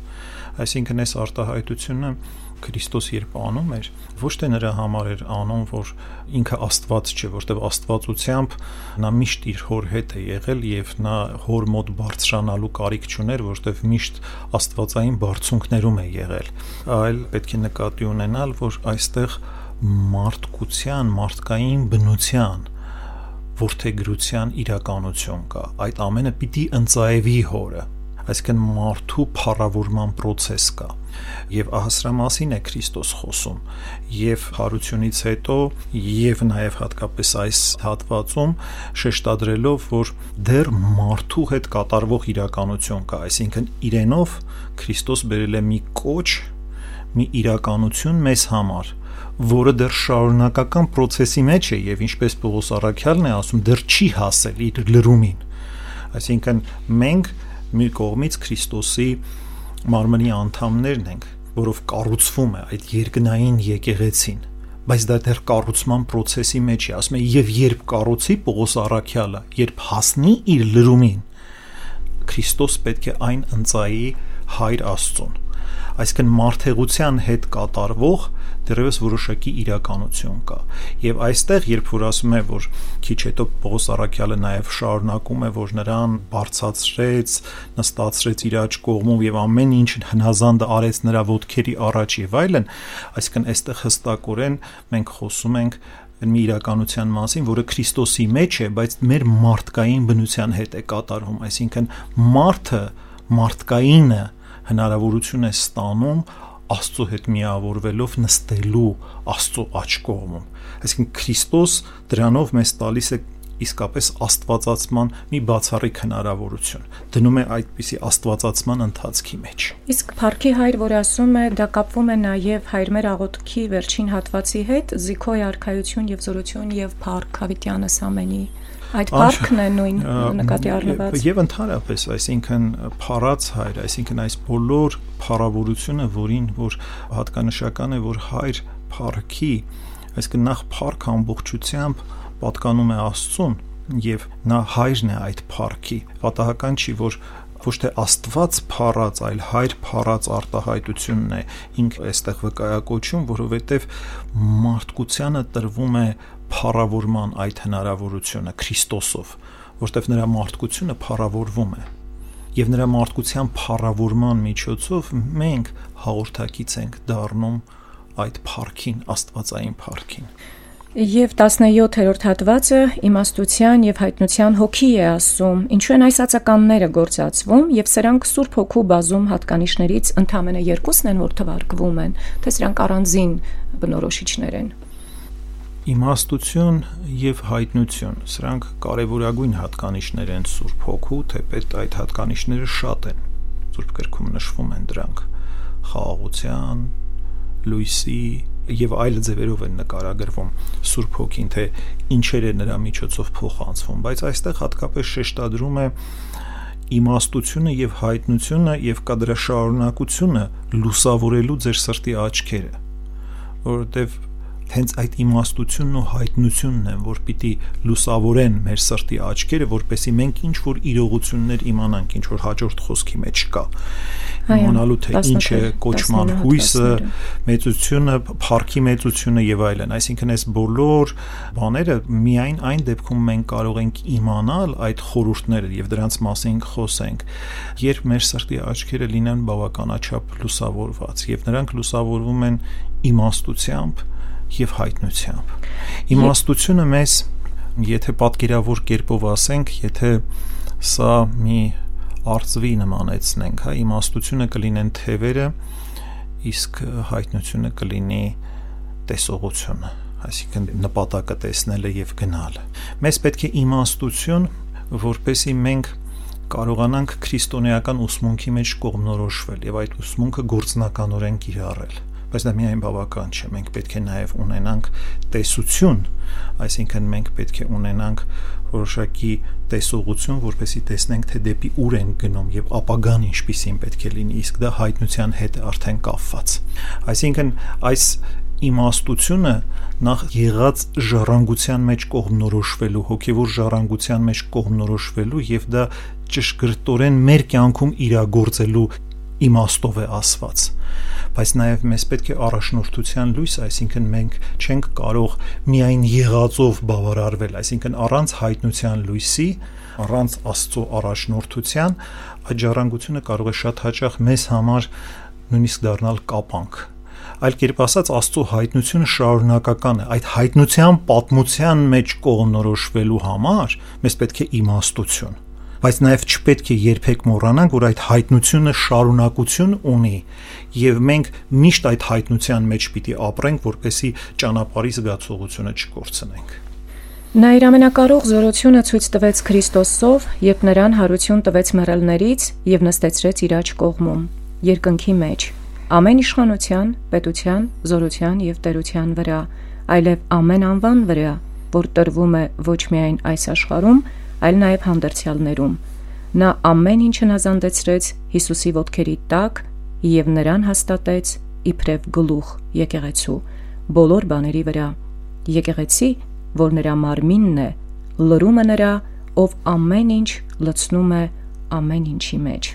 Այսինքն այս արտահայտությունը Քրիստոս երբ անում էր, ոչ թե նրա համար էր անում, որ ինքը Աստված չէ, որտեղ Աստվածությամբ նա միշտ իր հոր հետ է եղել եւ նա հոր մոտ բարձրանալու կարիք չուներ, որտեղ միշտ Աստվածային բարձունքներում է եղել, այլ պետք է նկատի ունենալ, որ այստեղ մարդկության, մարդկային բնության որդեգրության իրականություն կա։ Այդ ամենը պիտի ընծայվի հորը, այսինքն մարդու փառավորման process կա եւ ահասրա մասին է Քրիստոս խոսում եւ հարությունից հետո եւ նաեւ հատկապես այս հատվածում շեշտադրելով որ դեռ մարդու հետ կատարվող իրականություն կա այսինքն իրենով Քրիստոս բերել է մի կոչ մի իրականություն մեզ համար որը դեռ շարունակական process-ի մեջ է եւ ինչպես Պողոս Արաքյալն է ասում, դեռ չի հասել իր լրումին։ Այսինքն մենք մի կողմից Քրիստոսի մարմնի անդամներն ենք, որով կառուցվում է այդ երկնային եկեղեցին բայց դա դեռ կառուցման process-ի մեջ է ասում է եւ երբ կառուցի Պողոս Արաքյալը երբ հասնի իր լրումին Քրիստոս պետք է այն ընծայի հայր Աստծուն այսինքն մարդեղության հետ կատարվող դեռևս որոշակի իրականություն կա։ Եվ այստեղ, երբ որ ասում է, որ քիչ հետո Պողոս Արաքյալը նաև շարունակում է, որ նրան բարձացրեց, նստացրեց իր աջ կողմում եւ ամեն ինչ հնազանդը արեց նրա ոտքերի առաջ եւ այլն, այսինքն այստեղ հստակորեն մենք խոսում ենք մի իրականության մասին, որը Քրիստոսի մեջ է, բայց մեր մարդկային բնության հետ է կատարվում, այսինքն մարդը մարդկայինը հնարավորություն է ստանում Աստծո հետ միավորվելով նստելու Աստծո աչ կողմում։ Այսինքն Քրիստոս դրանով մեզ տալիս է իսկապես աստվածացման մի բացառիկ հնարավորություն դնում է այդպիսի աստվածացման ընթացքի մեջ իսկ Փարքի հայր որ ասում է դա կապվում է նաև հայրմեր աղոթքի վերջին հատվածի հետ զիքոյ արխայություն եւ զորություն եւ Փարք Հավիտյանս ամենի Այդ парքն է նույն նկատի առնված։ Եվ ընդհանրապես, այսինքն փառած հայր, այսինքն այս բոլոր փառավորությունը, որին որ հատկանշական է, որ հայր парքի, այսինքն նախ парք ամբողջությամբ պատկանում է Աստծուն, եւ նա հայրն է այդ парքի։ Պատահական չի, որ ոչ թե Աստված փառած, այլ հայր փառած արտահայտությունն է ինք այստեղ վկայակոչում, որովհետև մարդկությանը տրվում է փառավորման այդ հնարավորությունը Քրիստոսով, որտեղ նրա մարդկությունը փառավորվում է։ Եվ նրա մարդկության փառավորման միջոցով մենք հաղորդակից ենք դառնում այդ փառքին, Աստվածային փառքին։ Եվ 17-րդ հատվածը իմաստության եւ հայտնության հոգի է ասում, ինչու են այս ածականները գործածվում եւ սրանք Սուրբ Հոգու բազում հատկանիշներից ընդամենը երկուսն են, որ թվարկվում են, թե սրանք առանձին բնորոշիչներ են իմաստություն եւ հայտնություն. Սրանք կարևորագույն հատկանիշներ են Սուրբ Հոգու, թեպետ այդ հատկանիշները շատ են։ Սուրբ գրքում նշվում են դրանք. խաղաղության, լույսի եւ այլ ձևերով են նկարագրվում Սուրբ Հոգին, թե ինչեր է նրա միջոցով փոխանցվում, բայց այստեղ հատկապես շեշտադրում է իմաստությունը եւ հայտնությունը եւ դրա շարունակությունը լուսավորելու ձեր սրտի աչքերը որովհետեւ հենց այդ իմաստությունն ու հայտնությունն են, որ պիտի լուսավորեն մեր սրտի աչքերը, որպեսի մենք ինչ որ իրողություններ իմանանք, ինչ որ հաջորդ խոսքի մեջ կա։ Իմանալու թե ինչ է կոչման հույսը, մեծությունը, փառքի մեծությունը եւ այլն։ Այսինքն այս բոլոր բաները միայն այն դեպքում մենք կարող ենք իմանալ այդ խորհուրդները եւ դրանց մասին խոսենք, երբ մեր սրտի աչքերը լինեն բավականաչափ լուսավորված եւ նրանք լուսավորվում են իմաստությամբ եւ հայտնությամբ։ Իմաստությունը մեզ, եթե պատկերավոր կերպով ասենք, եթե սա մի արծվի նմանեցնենք, հա, իմաստությունը կլինեն թևերը, իսկ հայտնությունը կլինի տեսողությունը, այսինքն նպատակը տեսնելը եւ գնալը։ Մեզ պետք է իմաստություն, որպեսի մենք կարողանանք քրիստոնեական ուսմունքի մեջ կողմնորոշվել եւ այդ ուսմունքը գործնականորեն կիրառել բայց դա միայն բավական չէ։ Մենք պետք է նաև ունենանք տեսություն, այսինքն մենք պետք է ունենանք որոշակի տեսողություն, որպեսզի տեսնենք, թե դեպի ուր են գնում եւ ապագան ինչպիսին պետք է լինի, իսկ դա հայտնության հետ արդեն կապված։ Այսինքն այս իմաստությունը նախ եղած ժառանգության մեջ կողմնորոշվելու, հոգևոր ժառանգության մեջ կողմնորոշվելու եւ դա ճշգրտորեն մեր կյանքում իրագործելու իմաստով է ասված բայց նաև մեզ պետք է առաջնորդության լույս, այսինքն մենք չենք կարող միայն եղածով բավարարվել, այսինքն առանց հայտնության լույսի, առանց Աստծո առաջնորդության այդ ժառանգությունը կարող է շատ հաճախ մեզ համար նույնիսկ դառնալ կապանք այլ կերպ ասած Աստծո հայտնությունը շարունակական է այդ հայտնության պատմության մեջ կողնորոշվելու համար մեզ պետք է իմաստություն բայց նաև չպետք է երբեք մոռանանք, որ այդ հայտնությունը շարունակություն ունի եւ մենք միշտ այդ հայտնության մեջ պիտի ապրենք, որպեսի ճանապարհի զգացողությունը չկորցնենք։ Նա իր ամենակարող զորությունը ցույց տվեց Քրիստոսով, երբ նրան հարություն տվեց մեռելներից եւ նստեցրեց իր աջ կողմում, երկնքի մեջ, ամեն իշխանության, պետության, զորության եւ տերության վրա, այլև ամեն անվան վրա, որ տրվում է ոչ միայն այս աշխարհում, այլ նաև հանդերձյալներում։ Նա ամեն ինչ հնազանդեցրեց Հիսուսի ոտքերի տակ եւ նրան հաստատեց իբրև գլուխ եկեղեցու բոլոր բաների վրա։ Եկեղեցի, որ նրա մարմինն է, լրումը նրա, ով ամեն ինչ լցնում է ամեն ինչի մեջ։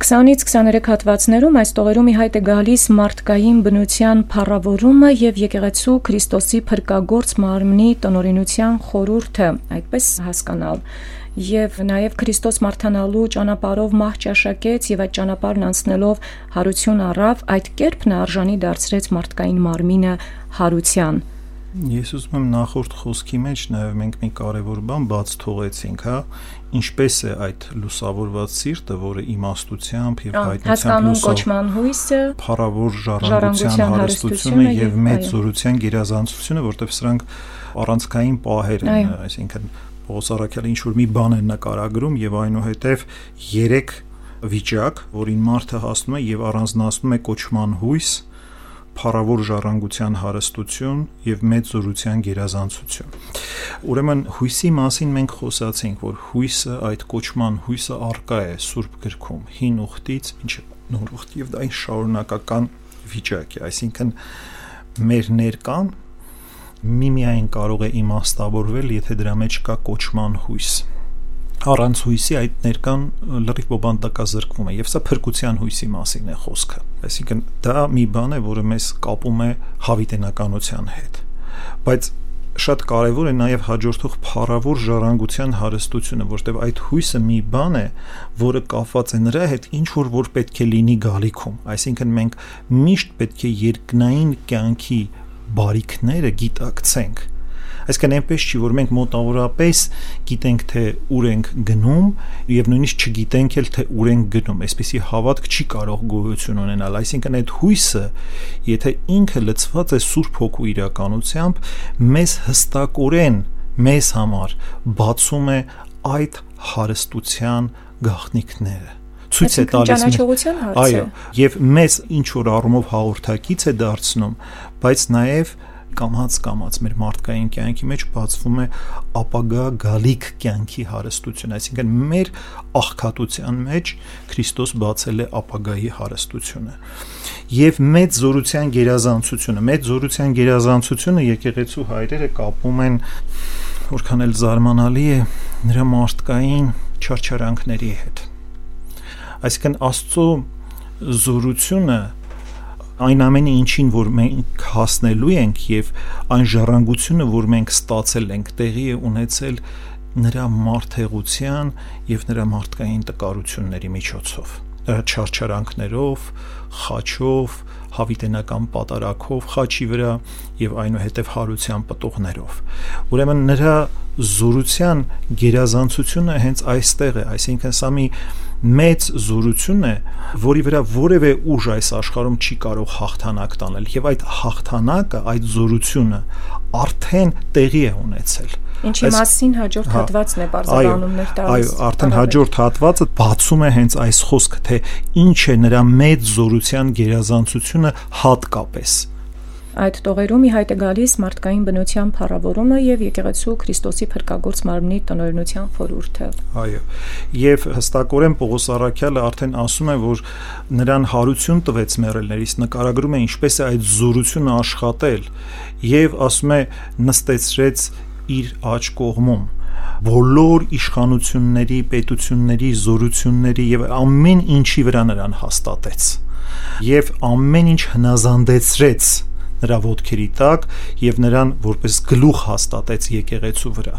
20-ից 23 հատվածներում այս տողերում ի հայտ է գալիս մարդկային բնության փառավորումը եւ եկեղեցու Քրիստոսի փրկagorց մարմնի տնորինության խորուրդը, այդպես հասկանալ եւ նաեւ Քրիստոս մարդանալու ճանապարով մահ ճաշակեց եւ այդ ճանապարհն անցնելով հարություն առավ, այդ կերպն արժանի դարձրեց մարդկային մարմինը հարության։ Ես ուզում եմ նախորդ խոսքի մեջ նաև մենք մի կարևոր բան բաց թողեցինք, հա, ինչպես է այդ լուսավորված սիրտը, որը իմաստությամբ եւ հայտնությամբ լուսով հույսը, փառավոր ժառանգության հարստությունը եւ մեծ զորության գերազանցությունը, որտեղ սրանք առանցքային պահեր են, այսինքն Պողոս Արաքյալը ինչ որ մի բան է նկարագրում եւ այնուհետեւ 3 վիճակ, որին մարդը հասնում է եւ առանձնացնում է կոչման հույս, փառավոր ժառանգության հարստություն եւ մեծ զորության գերազանցություն։ Ուրեմն հույսի մասին մենք խոսացինք, որ հույսը այդ կոչման հույսը արկա է Սուրբ գրքում, հին ուխտից մինչև նոր ուխտ եւ դա այն շարունակական վիճակ է, այսինքն մեր ներկան միմիայն կարող է իմաստավորվել, եթե դրա մեջ կա կոչման հույս առանց հույսի այդ ներկան լրիվ բոբանդակազրկվում է եւ սա փրկության հույսի մասին է խոսքը այսինքն դա մի բան է որը մեզ կապում է հավիտենականության հետ բայց շատ կարևոր է նաև հաջորդող փառավոր ժառանգության հարստությունը, որտեղ այդ հույսը մի բան է, որը կապված է նրա հետ, ինչ որ որ պետք է լինի գալիքում։ Այսինքն մենք միշտ պետք է երկնային կյանքի բարիքները գիտակցենք Այսինքն այնպես չի, որ մենք մոտավորապես գիտենք թե ուր ենք գնում եւ նույնիսկ չգիտենք էլ թե ուր ենք գնում։ Այսպեսի հավատք չի կարող գոյություն ունենալ։ Այսինքն այդ հույսը, եթե ինքը լցված է Սուրբ Հոգու իրականությամբ, մեզ հստակորեն մեզ համար բացում է այդ հարստության գաղտնիքները ցույց է տալիս այո եւ մեզ ինչ որ առումով հաղորդակից է դարձնում բայց նաեւ կամած կամած մեր մարդկային կյանքի մեջ բացվում է ապագա գալիք կյանքի հարստություն, այսինքն մեր աղքատության մեջ Քրիստոս բացել է ապագայի հարստությունը։ Եվ մեծ զորության գերազանցությունը, մեծ զորության գերազանցությունը եկեղեցու հայրերը կապում են որքան էլ զարմանալի է նրա մարդկային չարչարանքների հետ։ Այսինքն Աստծո զորությունը այն ամենը ինչին որ մենք հասնելու ենք եւ այն ժառանգությունը որ մենք ստացել ենք տեղի է ունեցել նրա մարդեղության եւ նրա մարդկային տկարությունների միջոցով չարչարանքներով, խաչով, հավիտենական պատարակով խաչի վրա եւ այնուհետեւ հարության պտուղներով։ Ուրեմն նրա զորության գերազանցությունը հենց այստեղ է, այսինքն սա մի մեծ զորություն է, որի վրա որևէ ուժ այս աշխարհում չի կարող հաղթանակ տանել եւ այդ հաղթանակը, այդ զորությունը արդեն տեղի է ունեցել։ Ինչի մասին հաջորդ հա, հատվածն է բարձրանում տալիս։ Այո, արդեն հաջորդ հատվածը բացում է հենց այս խոսքը, թե ինչ է նրա մեծ զորության գերազանցությունը հատկապես Այդ տողերում ի հայտ է գալիս մարդկային բնության փառավորումը եւ եկեղեցու Քրիստոսի փրկagorց մարմնի տնօրինության խորհուրդը։ Այո։ Եվ հստակորեն Պողոս Արաքյալը արդեն ասում է, որ նրան հարություն տվեց մեռելներից, նկարագրում է ինչպես է այդ զորությունը աշխատել եւ ասում է նստեցրեց իր աջ կողմում բոլոր իշխանությունների, պետությունների, զորությունների եւ ամեն ինչի վրա նրան հաստատեց եւ ամեն ինչ հնազանդեցրեց նրա ոտքերի տակ եւ նրան որպես գլուխ հաստատեց եկեղեցու վրա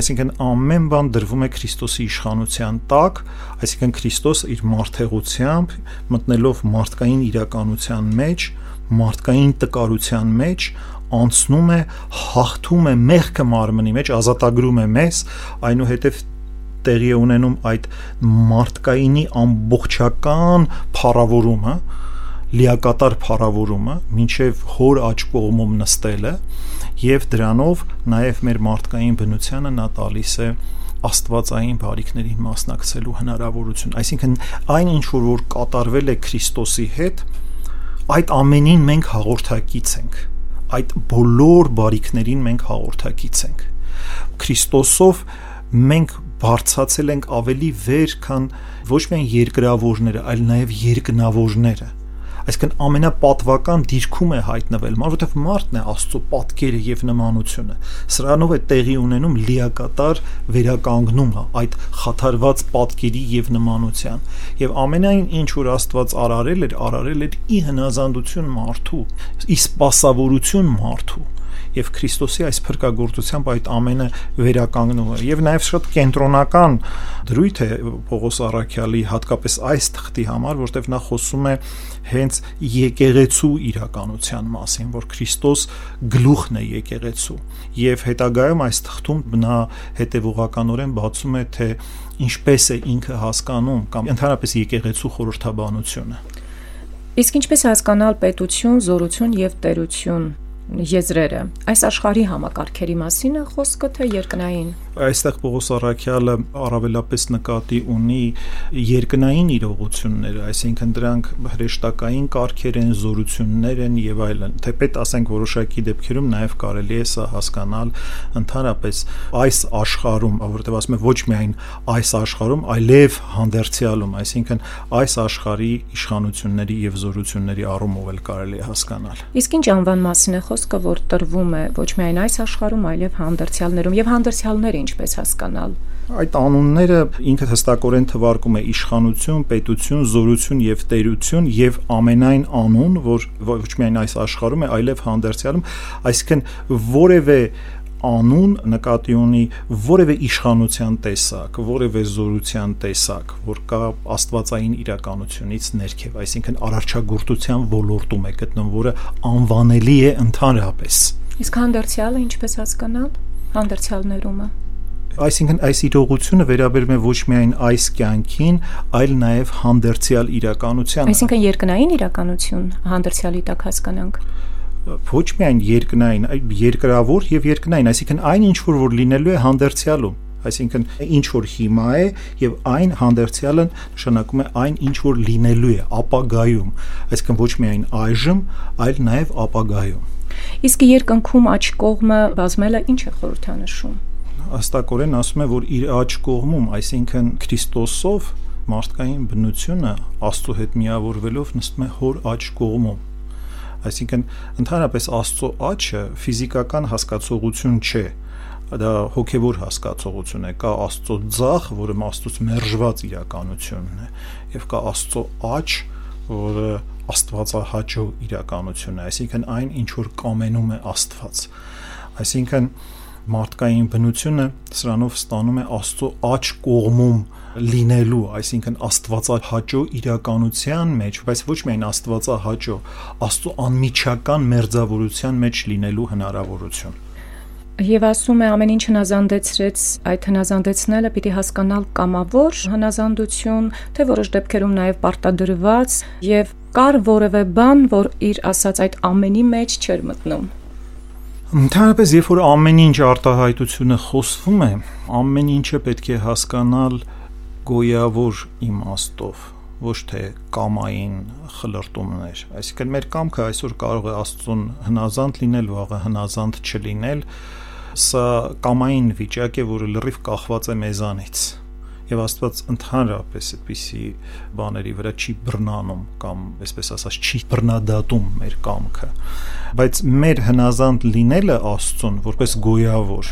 այսինքն ամեն բան դրվում է Քրիստոսի իշխանության տակ այսինքն Քրիստոս իր մարդեղությամբ մտնելով մարդկային իրականության մեջ մարդկային տկարության մեջ անցնում է հաղթում է մեղքը մարմնի մեջ ազատագրում է մեզ այնուհետև տեղի է ունենում այդ մարդկայինի ամբողջական փառավորումը լիակատար փառավորումը մինչև հոր աճ կողմում նստելը եւ դրանով նաեւ մեր մարդկային բնությանը նա տալիս է աստվածային բարիքներին մասնակցելու հնարավորություն այսինքն այն ինչ որ կատարվել է Քրիստոսի հետ այդ ամենին մենք հաղորդակից ենք այդ բոլոր բարիքներին մենք հաղորդակից ենք Քրիստոսով մենք բարձացել ենք ավելի վեր, քան ոչ միայն երկրավորները, այլ նաև երկնավորները այսինքն ամենապատվական դիրքում է հայտնվել, որովհետև մարդն է Աստծո պատկերը եւ նմանությունը։ Սրանով է տեղի ունենում լիակատար վերականգնումը այդ խաթարված պատկերի եւ նմանության։ Եվ ամենայն ինչ որ Աստված արարել էր, արարել էր ի հնազանդություն մարդու, ի սպասավորություն մարդու եւ Քրիստոսի այս փրկagorցությամբ այդ ամենը վերականգնում է եւ նաեւ շատ կենտրոնական դրույթ է Պողոս Արաքյալի հատկապես այս թղթի համար, որտեղ նա խոսում է հենց եկեղեցու իրականության մասին, որ Քրիստոս գլուխն է եկեղեցու եւ հետագայում այս թղթում նա հետեւողականորեն բացում է թե ինչպես է ինքը հասկանում կամ ընդհանրապես եկեղեցու խորհրդաբանությունը Իսկ ինչպես հասկանալ պետություն, զորություն եւ տերություն եզրերը։ Այս աշխարհի համակարգերի մասին է խոսքը թե երկնային։ Այստեղ Պողոս Արաքյալը առավելապես նկատի ունի երկնային իրողությունները, այսինքն դրանք հրեշտակային կարգեր են, զորություններ են եւ այլն։ Թեպետ ասենք որոշակի դեպքերում նաեւ կարելի է սա հասկանալ ընդհանրապես այս աշխարհում, որովհետեւ ասում է ոչ միայն այս աշխարհում, այլև հանդերձյալում, այսինքն այս աշխարհի իշխանությունների եւ զորությունների առումով էլ կարելի է հասկանալ։ Իսկ ինչ անվան մասին է խոսքը խոսքը, որ տրվում է ոչ միայն այս աշխարհում, այլև հանդերձյալներում եւ հանդերձյալները ինչպես հասկանալ։ Այդ անունները ինքը հստակորեն թվարկում է իշխանություն, պետություն, զորություն եւ տերություն եւ ամենայն անուն, որ ոչ միայն այս աշխարհում է, այլև հանդերձյալում, այսինքն որևէ անուն նկատի ունի որևէ իշխանության տեսակ, որևէ զորության տեսակ, որ կա աստվածային իրականությունից ներքև, այսինքն արարչագործության ոլորտում է գտնվում, որը անվանելի է ընդհանրապես։ Իսկ հանդերձյալը ինչպես հասկանալ։ Հանդերձյալներումը Այսինքն այս իրողությունը վերաբերում է ոչ միայն այս կյանքին, այլ նաև հանդերձյալ իրականությանը։ Այսինքն երկնային իրականություն հանդերձյալի տակ հասկանանք ոչ միայն երկնային, այլ երկրավոր եւ երկնային, այսինքն այն ինչ որ որ լինելու է հանդերձյալում այսինքն ինչ որ հիմա է եւ այն հանդերձյալը նշանակում է այն ինչ որ լինելու է ապագայում այսինքն ոչ միայն այժմ այլ նաեւ ապագայում իսկ երկնքում աչ կողմը բազմելը ինչ է խորհրդանշում աստակորեն ասում է որ իր աչ կողմում այսինքն Քրիստոսով մարդկային բնությունը Աստծո հետ միավորվելով նստում է հոր աչ կողմում Այսինքն ընդհանրապես Աստծո աչը ֆիզիկական հասկացողություն չէ, դա հոգևոր հասկացողություն է կա աստծո ձախ որը աստծոց մերժված իրականությունն է եւ կա աստծո աչ որը աստվածահաճո իրականություն է այսինքն այն ինչ որ կամենում է աստված այսինքն մարդկային բնությունը սրանով ստանում է Աստծո աչ կողմում լինելու, այսինքն Աստվածահաճո իրականության մեջ, բայց ոչ միայն Աստվածահաճո, Աստծո անմիջական մերձավորության մեջ լինելու հնարավորություն։ Եվ ասում է ամեն ինչ հնազանդեցրեց, այդ հնազանդեցնելը պիտի հասկանալ կամավոր հնազանդություն, թե որոշ դեպքերում նաև պարտադրված եւ կար որևէ բան, որ իր ասած այդ ամենի մեջ չէր մտնում։ Ընդհանրապես, երբ որ ամեն ինչ արտահայտությունը խոսվում է, ամեն ինչը պետք է հասկանալ գոյավոր իմաստով, ոչ թե կամային խլրտումներ։ Այսինքն մեր կամքը այսօր կարող է Աստծուն հնազանդ լինել, վաղը հնազանդ չլինել։ Սա կամային վիճակ է, որը լրիվ կախված է մեզանից եւ Աստված ընդհանրապես այդպիսի բաների վրա չի բռնանում կամ այսպես ասած չի բռնադատում մեր կամքը բայց մեր հնազանդ լինելը Աստծուն որպես գոյավոր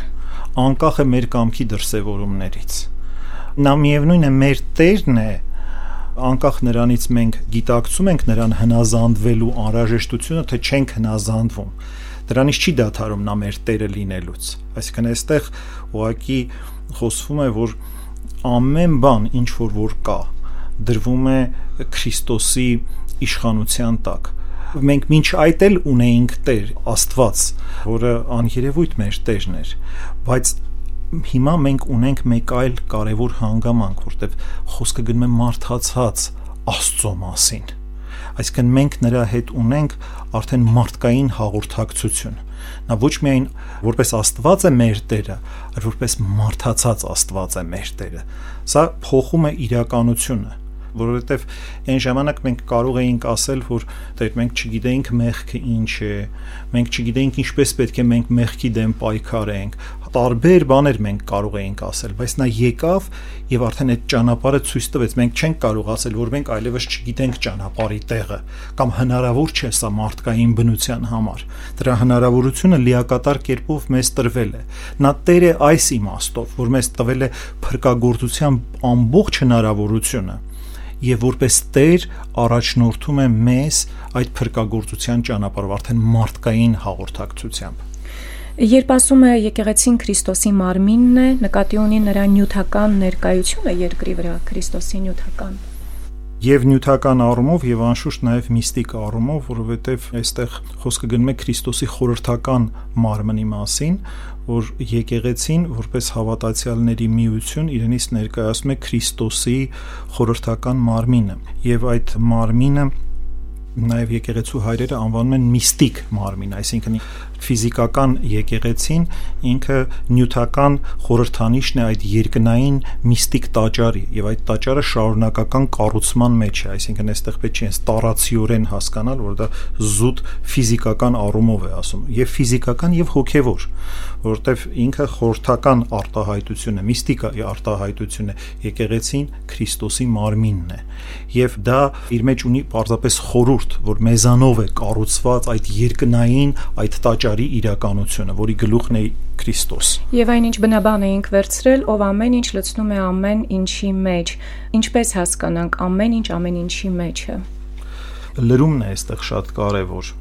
անկախ է մեր կամքի դրսևորումներից նա միևնույն է մեր Տերն է անկախ նրանից մենք գիտակցում ենք նրան հնազանդվելու անհրաժեշտությունը թե չենք հնազանդվում դրանից չի դադարում նա մեր Տերը լինելուց այսինքն այստեղ ուղակի խոսվում է որ ամեն բան ինչ որ որ կա դրվում է Քրիստոսի իշխանության տակ մենք մինչ այդ էլ ունեինք Տեր Աստված, որը աներևույթ մեր Տերն էր, բայց հիմա մենք ունենք մեկ այլ կարևոր հանգամանք, որտեղ խոսքը գնում է մարդացած Աստծո մասին այսինքն մենք նրա հետ ունենք արդեն մարդկային հաղորդակցություն նա ոչ միայն որպես Աստված է մեր Տերը, այլ որպես մարդացած Աստված է մեր Տերը։ Սա փոխում է իրականությունը որովհետև այն ժամանակ մենք կարող էինք ասել, որ դե մենք չգիտեինք մեղքը ինչ է, մենք չգիտեինք ինչպես պետք է մենք մեղքի դեմ պայքարենք։ տարբեր բաներ մենք կարող էինք ասել, բայց նա եկավ եւ արդեն այդ ճանապարհը ցույց տվեց։ Մենք չենք կարող ասել, որ մենք այլևս չգիտենք ճանապարհի տեղը կամ հնարավոր չէ սա մարդկային բնության համար։ Դրա հնարավորությունը լիակատար կերպով մեզ տրվել է։ Նա Տեր է այս իմաստով, որ մեզ տվել է փրկagorցության ամբողջ հնարավորությունը եւ որպես Տեր առաջնորդում է մեզ այդ փրկagorցության ճանապարհով արդեն մարդկային հաղորդակցությամբ Երբ ասում է եկեղեցին Քրիստոսի մարմինն է, նկատի ունի նրա նյութական ներկայությունը երկրի վրա, Քրիստոսի նյութական եւ նյութական առումով եւ անշուշտ նաեւ միստիկ առումով, որովհետեւ այստեղ խոսքը գնում է Քրիստոսի խորհրդական մարմնի մասին, որ եկեղեցին որպես հավատացյալների միություն իրենից ներկայացնում է Քրիստոսի խորհրդական մարմինը եւ այդ մարմինը նաև եկեղեցու հայրերը անվանում են միստիկ մարմին, այսինքն ֆիզիկական եկեղեցին ինքը նյութական խորհրդանիշն է այդ երկնային միստիկ տաճարի եւ այդ տաճարը շարունակական կառուցման մեջ է, այսինքն այստեղ պետք է տարածիորեն հասկանալ, որ դա զուտ ֆիզիկական առումով է ասում, եւ ֆիզիկական եւ հոգեվոր, որովհետեւ ինքը խորհրդական արտահայտություն է, միստիկայի արտահայտություն է, եկեղեցին Քրիստոսի մարմինն է եւ դա իր մեջ ունի պարզապես խորուրդ, որ մեզանով է կառուցված այդ երկնային այդ տաճարի իրականությունը, որի գլուխն է Քրիստոս։ Եվ այնինչ բնաբան էինք վերցրել, ով ամեն ինչ լցնում է ամեն ինչի մեջ։ Ինչպես հասկանանք ամեն ինչ ամեն ինչի մեջ է։ Լրումն է այստեղ շատ կարևոր,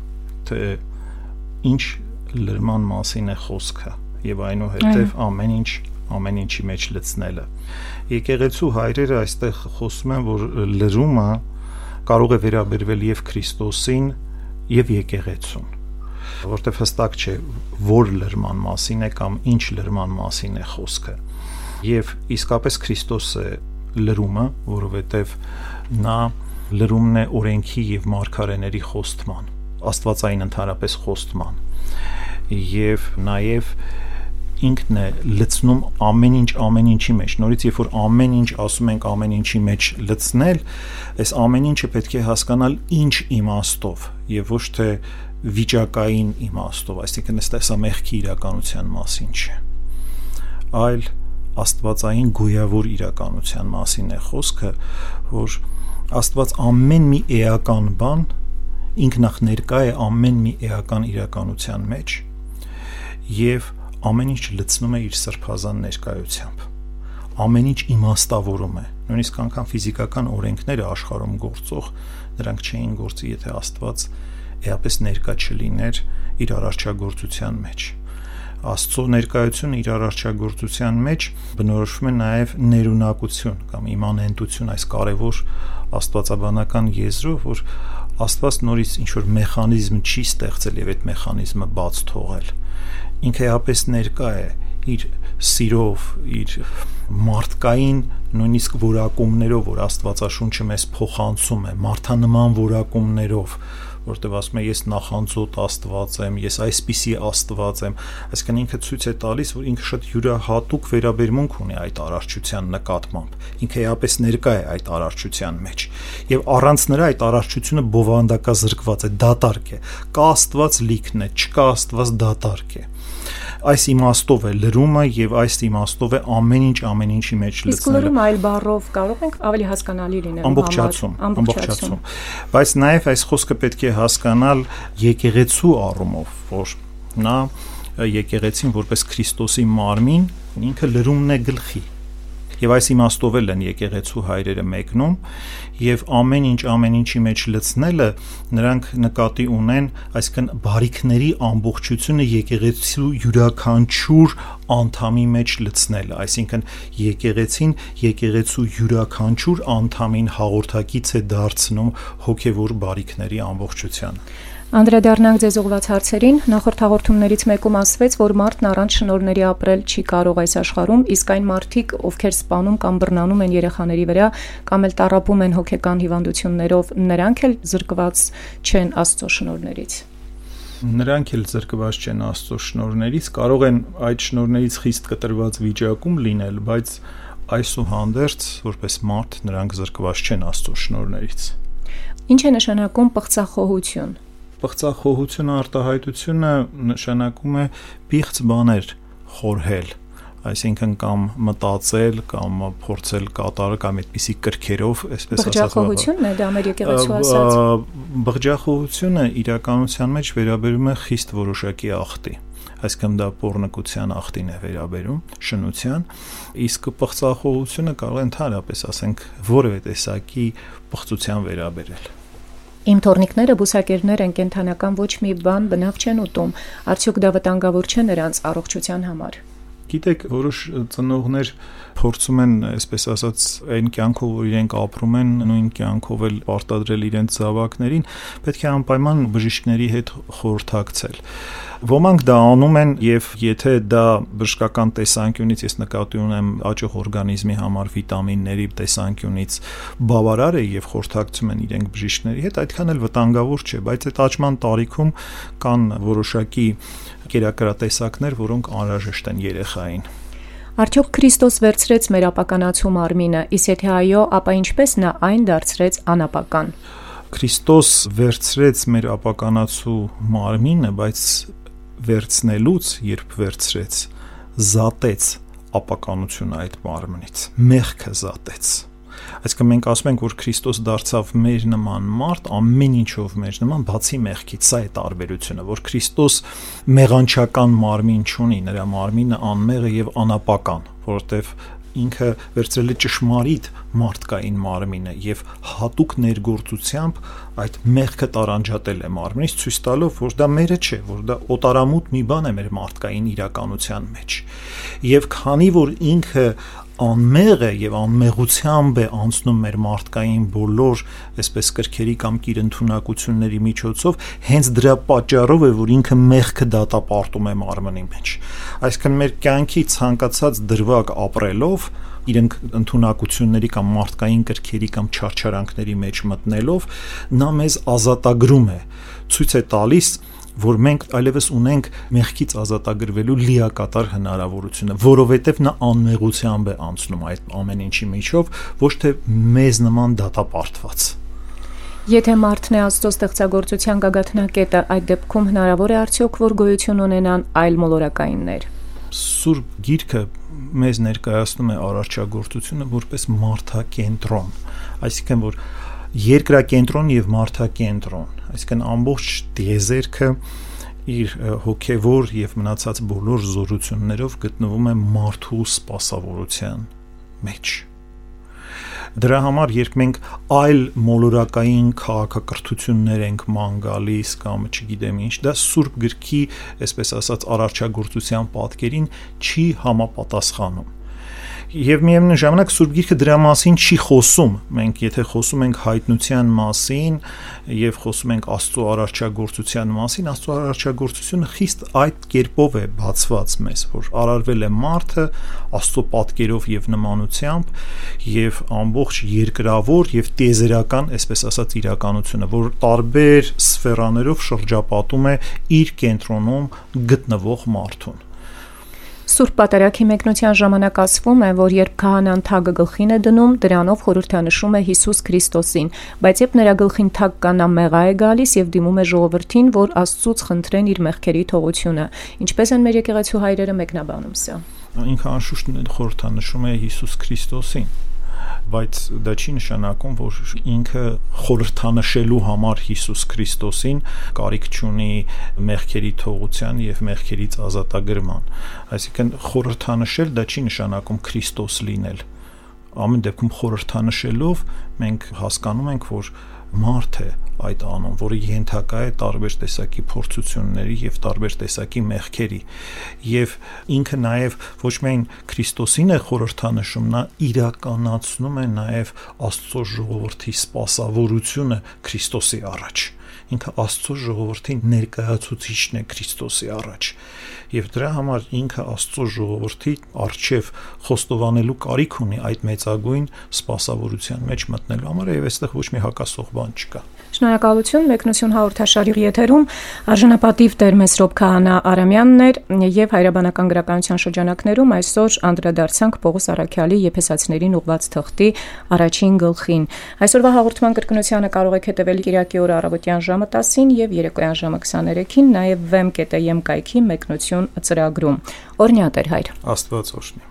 թե ինչ լրման մասին է խոսքը եւ այնուհետեւ ամեն ինչ ամեն ինչի մեջ լցնելը։ Եկեղեցու հայրերը այստեղ խոսում են, որ լրումը կարող է վերաբերվել եւ Քրիստոսին եւ եկեղեցուն որտեվ հստակ չէ որ լրման մասին է կամ ինչ լրման մասին է խոսքը եւ իսկապես Քրիստոսը լրումը որովհետեւ նա լրումն է օրենքի եւ մարգարեների խոստման աստվածային ընդհանրապես խոստման եւ նաեւ ինքն է լցնում ամեն ինչ ամեն ինչի մեջ։ Նորից երբ որ ամեն ինչ ասում ենք ամեն ինչի մեջ լցնել, այս ամեն ինչը պետք է հասկանալ ինչ իմաստով եւ ոչ թե վիճակային իմաստով, այսինքն ըստ էսա մեղքի իրականության մասին չէ։ Այլ աստվածային գոյավոր իրականության մասին է խոսքը, որ Աստված ամեն մի էական բան ինքնախ ներկա է ամեն մի էական իրականության մեջ եւ ամեն ինչ լցնում է իր սրբազան ներկայությամբ ամեն ինչ իմաստավորում է նույնիսկ անգամ ֆիզիկական օրենքները աշխարհում գործող նրանք չէին գործի եթե Աստված էապես ներկա չլիներ իր արարչագործության մեջ Աստծո ներկայությունը իր արարչագործության մեջ բնորոշվում է նաև ներունակություն կամ իմանենտություն այս կարևոր աստվածաբանական եզրով, որ Աստված նորից ինչ որ մեխանիզմ չի ստեղծել եւ այդ մեխանիզմը բաց թողել։ Ինքը էապես ներկա է իր սիրով, իր մարդկային նույնիսկ որակումներով, որ Աստվածաշունչը մեզ փոխանցում է, մարդանման որակումներով, որտեվ ասում է ես նախանձոտ Աստված եմ, ես այսպիսի Աստված եմ, այսինքն ինքը ցույց է տալիս, որ ինքը շատ յուրահատուկ վերաբերմունք ունի այդ արարչության նկատմամբ։ Ինքը էապես ներկա է այդ արարչության մեջ։ Եվ առանց նրա այդ արարչությունը բովանդակազրկված է, դատարկ է։ Կա Աստված լիքն է, չկա Աստված դատարկ է այս իմաստով է լրումը եւ այս իմաստով է ամեն ինչ ամեն ինչի մեջ լցնելը։ Իսկ լրումը այլ բառով կարող ենք ավելի հասկանալի լինել ամբողջացում, ամբողջացում։ Բայց նաեւ այս խոսքը պետք է հասկանալ եկեղեցու առումով, որ նա եկեղեցին որպես Քրիստոսի մարմին ինքը լրումն է գլխի եւ այս իմաստով էլ են եկեղեցու հայրերը մեկնում եւ ամեն ինչ ամեն ինչի մեջ լցնելը նրանք նկատի ունեն այսինքն բարիքների ամբողջությունը եկեղեցու յուրաքանչյուր անդամի մեջ լցնելը այսինքն եկեղեցին եկեղեցու յուրաքանչյուր անդամին հաղորդակից է դարձնում հոգեվոր բարիքների ամբողջությանը Անդրադառնանք ձեզ ուղված հարցերին։ Նախորդ հաղորդումներից մեկում ասվեց, որ մարդն առանց շնորհների ապրել չի կարող այս աշխարհում, իսկ այն մարդիկ, ովքեր սպանում կամ բռնանում են երեխաների վրա կամ էլ տարապում են հոգեկան հիվանդություններով, նրանք էլ զրկված չեն Աստծո շնորհներից։ Նրանք էլ զրկված չեն Աստծո շնորհներից, կարող են այդ շնորհներից խիստ կտրված վիճակում լինել, բայց այսուհանդերձ որպես մարդ նրանք զրկված չեն Աստծո շնորհներից։ Ինչ է նշանակում պղծախոհություն Պղծախոհությունը արտահայտությունը նշանակում է պիղծ բաներ խորհել այսինքն կամ մտածել կամ փորձել կատարել կամ այդպիսի կրքերով, այսպես ասած։ Բղջախոհությունն է դա մեր եկեղեցու ասած։ Բղջախոհությունը իրականության մեջ վերաբերում է խիստ որոշակի ախտի այսինքն դա pornokության ախտին է վերաբերում, շնության, իսկ պղծախոհությունը կարող է ընդհանրապես ասենք որևէ տեսակի պղծության վերաբերել։ Իմ թորնիկները բուսակերներ են կենթանական ոչ մի բան բնավ չեն ուտում, արդյոք դա վտանգավոր չէ նրանց առողջության համար։ Գիտեք, որոշ ծնողներ փորձում են, այսպես ասած, այն կյանքով, որ իրենք ապրում են, նույն կյանքով էլ պարտադրել իրենց զավակներին, պետք է անպայման բժիշկների հետ խորհրդակցել։ Ոմանք դա անում են եւ եթե դա բժշկական տեսանկյունից ես նկատի ունեմ աճող օրգանիզմի համար վիտամինների տեսանկյունից բավարար է եւ խորհրդակցում են իրենք բժիշկների հետ, այդքան էլ վտանգավոր չէ, բայց այդ աճման տարիքում կան որոշակի կերակրատեսակներ, որոնք անհրաժեշտ են երեխային։ Արդյոք Քրիստոս վերցրեց մեր ապականացու մարմինը, իսկ եթե այո, ապա ինչպես նա այն դարձրեց անապական։ Քրիստոս վերցրեց մեր ապականացու մարմինը, բայց վերցնելուց, երբ վերցրեց, զատեց ապականությունը այդ մարմնից, մեղքը զատեց Այսինքն մենք ասում ենք, որ Քրիստոս դարձավ մեր նման մարդ, ամեն ինչով մեր նման, բացի մեղքից։ Սա է տարբերությունը, որ Քրիստոս մեղանչական մարմին չունի, նրա մարմինը անմեղ է եւ անապական, որովհետեւ ինքը վերցրել է ճշմարիտ մարդկային մարմինը եւ հատուկ ներգործությամբ այդ մեղքը տարանջատել է մարմնից ցույց տալով որ դա մերը չէ որ դա օտարամուտ մի բան է մեր մարդկային իրականության մեջ եւ քանի որ ինքը անմեղ է եւ անմեղությամբ է անցնում մեր մարդկային բոլոր այսպես կրքերի կամ կիրընդունակությունների միջոցով հենց դրա պատճառով է որ ինքը մեղքը դատապարտում է մարմնի մեջ այսինքն մեր կյանքի ցանկացած դրվագ ապրելով իրենք ընդունակությունների կամ մարդկային կրքերի կամ չարչարանքների մեջ մտնելով նա մեզ ազատագրում է ցույց է տալիս որ մենք այլևս ունենք մեղքից ազատագրվելու լիակատար հնարավորությունը, որովհետև նա անմեղությամբ է անցնում այդ ամեն ինչի միջով, ոչ թե մեզ նման դատապարտված։ Եթե մարդն է Աստծո ստեղծագործության գագաթնակետը, այդ դեպքում հնարավոր է արդյոք որ գոյություն ունենան այլ մոլորակայիններ։ Սուրբ Գիրքը մեզ ներկայացնում է արարչագործությունը որպես մարդակենտրոն, այսինքն որ երկրակենտրոն եւ մարդակենտրոն, այսինքն ամբողջ դիեզերքը իր հոգևոր եւ մնացած բոլոր զորություններով գտնվում է մարդու սպասավորության մեջ։ Դրա համար երբ մենք այլ մոլորակային քաղաքակրթություններ ենք ման գալիս կամ չգիտեմ ինչ, դա Սուրբ գրքի, այսպես ասած, արարչագործության պատկերին չի համապատասխանում եւ միևնույն ժամանակ Սուրբ Գիրքը դրա մասին չի խոսում։ Մենք եթե խոսում ենք հայտնության մասին եւ խոսում ենք Աստծո արարչագործության մասին, Աստծո արարչագործությունը խիստ այդ կերպով է բացված մեզ, որ արարվել է մարդը Աստծո պատկերով եւ նմանությամբ եւ ամբողջ երկրավոր եւ տեզերական, այսպես ասած, իրականությունը, որ տարբեր սֆերաներով շրջապատում է իր կենտրոնում գտնվող մարդուն Սուրբ Պատարագի մեկնության ժամանակ ասվում է, որ երբ քահանան թագը գլխին է դնում, դրանով խորհրդանշում է Հիսուս Քրիստոսին, բայց երբ նրա գլխին թագ կանա մեղա է գալիս եւ դիմում է ժողովրդին, որ Աստծուց խնդրեն իր մեղքերի թողությունը, ինչպես են մեր եկեղեցու հայրերը մեկնաբանում սա։ Ինքը անշուշտ խորհրդանշում է Հիսուս Քրիստոսին բայց դա չի նշանակում, որ ինքը խորհրդանշելու համար Հիսուս Քրիստոսին կարիք չունի մեղքերի թողության եւ մեղքերից ազատագրման։ Այսինքն խորհրդանշել դա չի նշանակում Քրիստոս լինել։ Ամեն դեպքում խորհրդանշելով մենք հասկանում ենք, որ մարդ է այդ անում, որը ենթակա է տարբեր տեսակի փորձությունների եւ տարբեր տեսակի մեղքերի եւ ինքը նաեւ ոչ միայն Քրիստոսին է խորհրդանշում, նա իրականացնում է նաեւ Աստծո ժողովրդի սпасավորությունը Քրիստոսի առաջ ինքը Աստծո ժողովրդի ներկայացուցիչն է Քրիստոսի առաջ։ Եվ դրա համար ինքը Աստծո ժողովրդի արչև խոստովանելու կարիք ունի այդ մեծագույն սпасավորության մեջ մտնելու համար, եւ այստեղ ոչ մի հակասող բան չկա։ Շնորհակալություն մեկնություն հաղորդաշարի եթերում արժանապատիվ Տեր Մեսրոբ Քահանա Արամյանն էր եւ հայրաբանական գրականության շրջանակներում այսօր անդրադարձանք Պողոս Արաքյալի եփեսացիներին ուղված թղթի առաջին գլխին։ Այսօրվա հաղորդման կրկնությանը կարող եք հետևել Կիրակի օրը առավոտյան ժամը 10-ին եւ երեկոյան ժամը 23-ին նաեւ vem.am կայքի մեկնություն ծրագրում։ Օրնյա հայր։ Աստված օրհնի։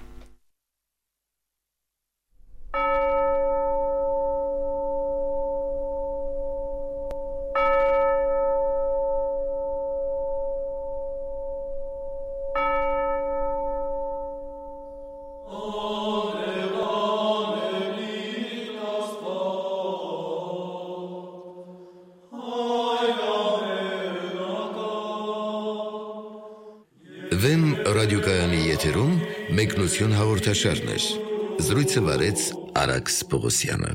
եթերում մեկնություն հաղորդաշարներ։ Զրույցը վարեց Արաքս Պողոսյանը։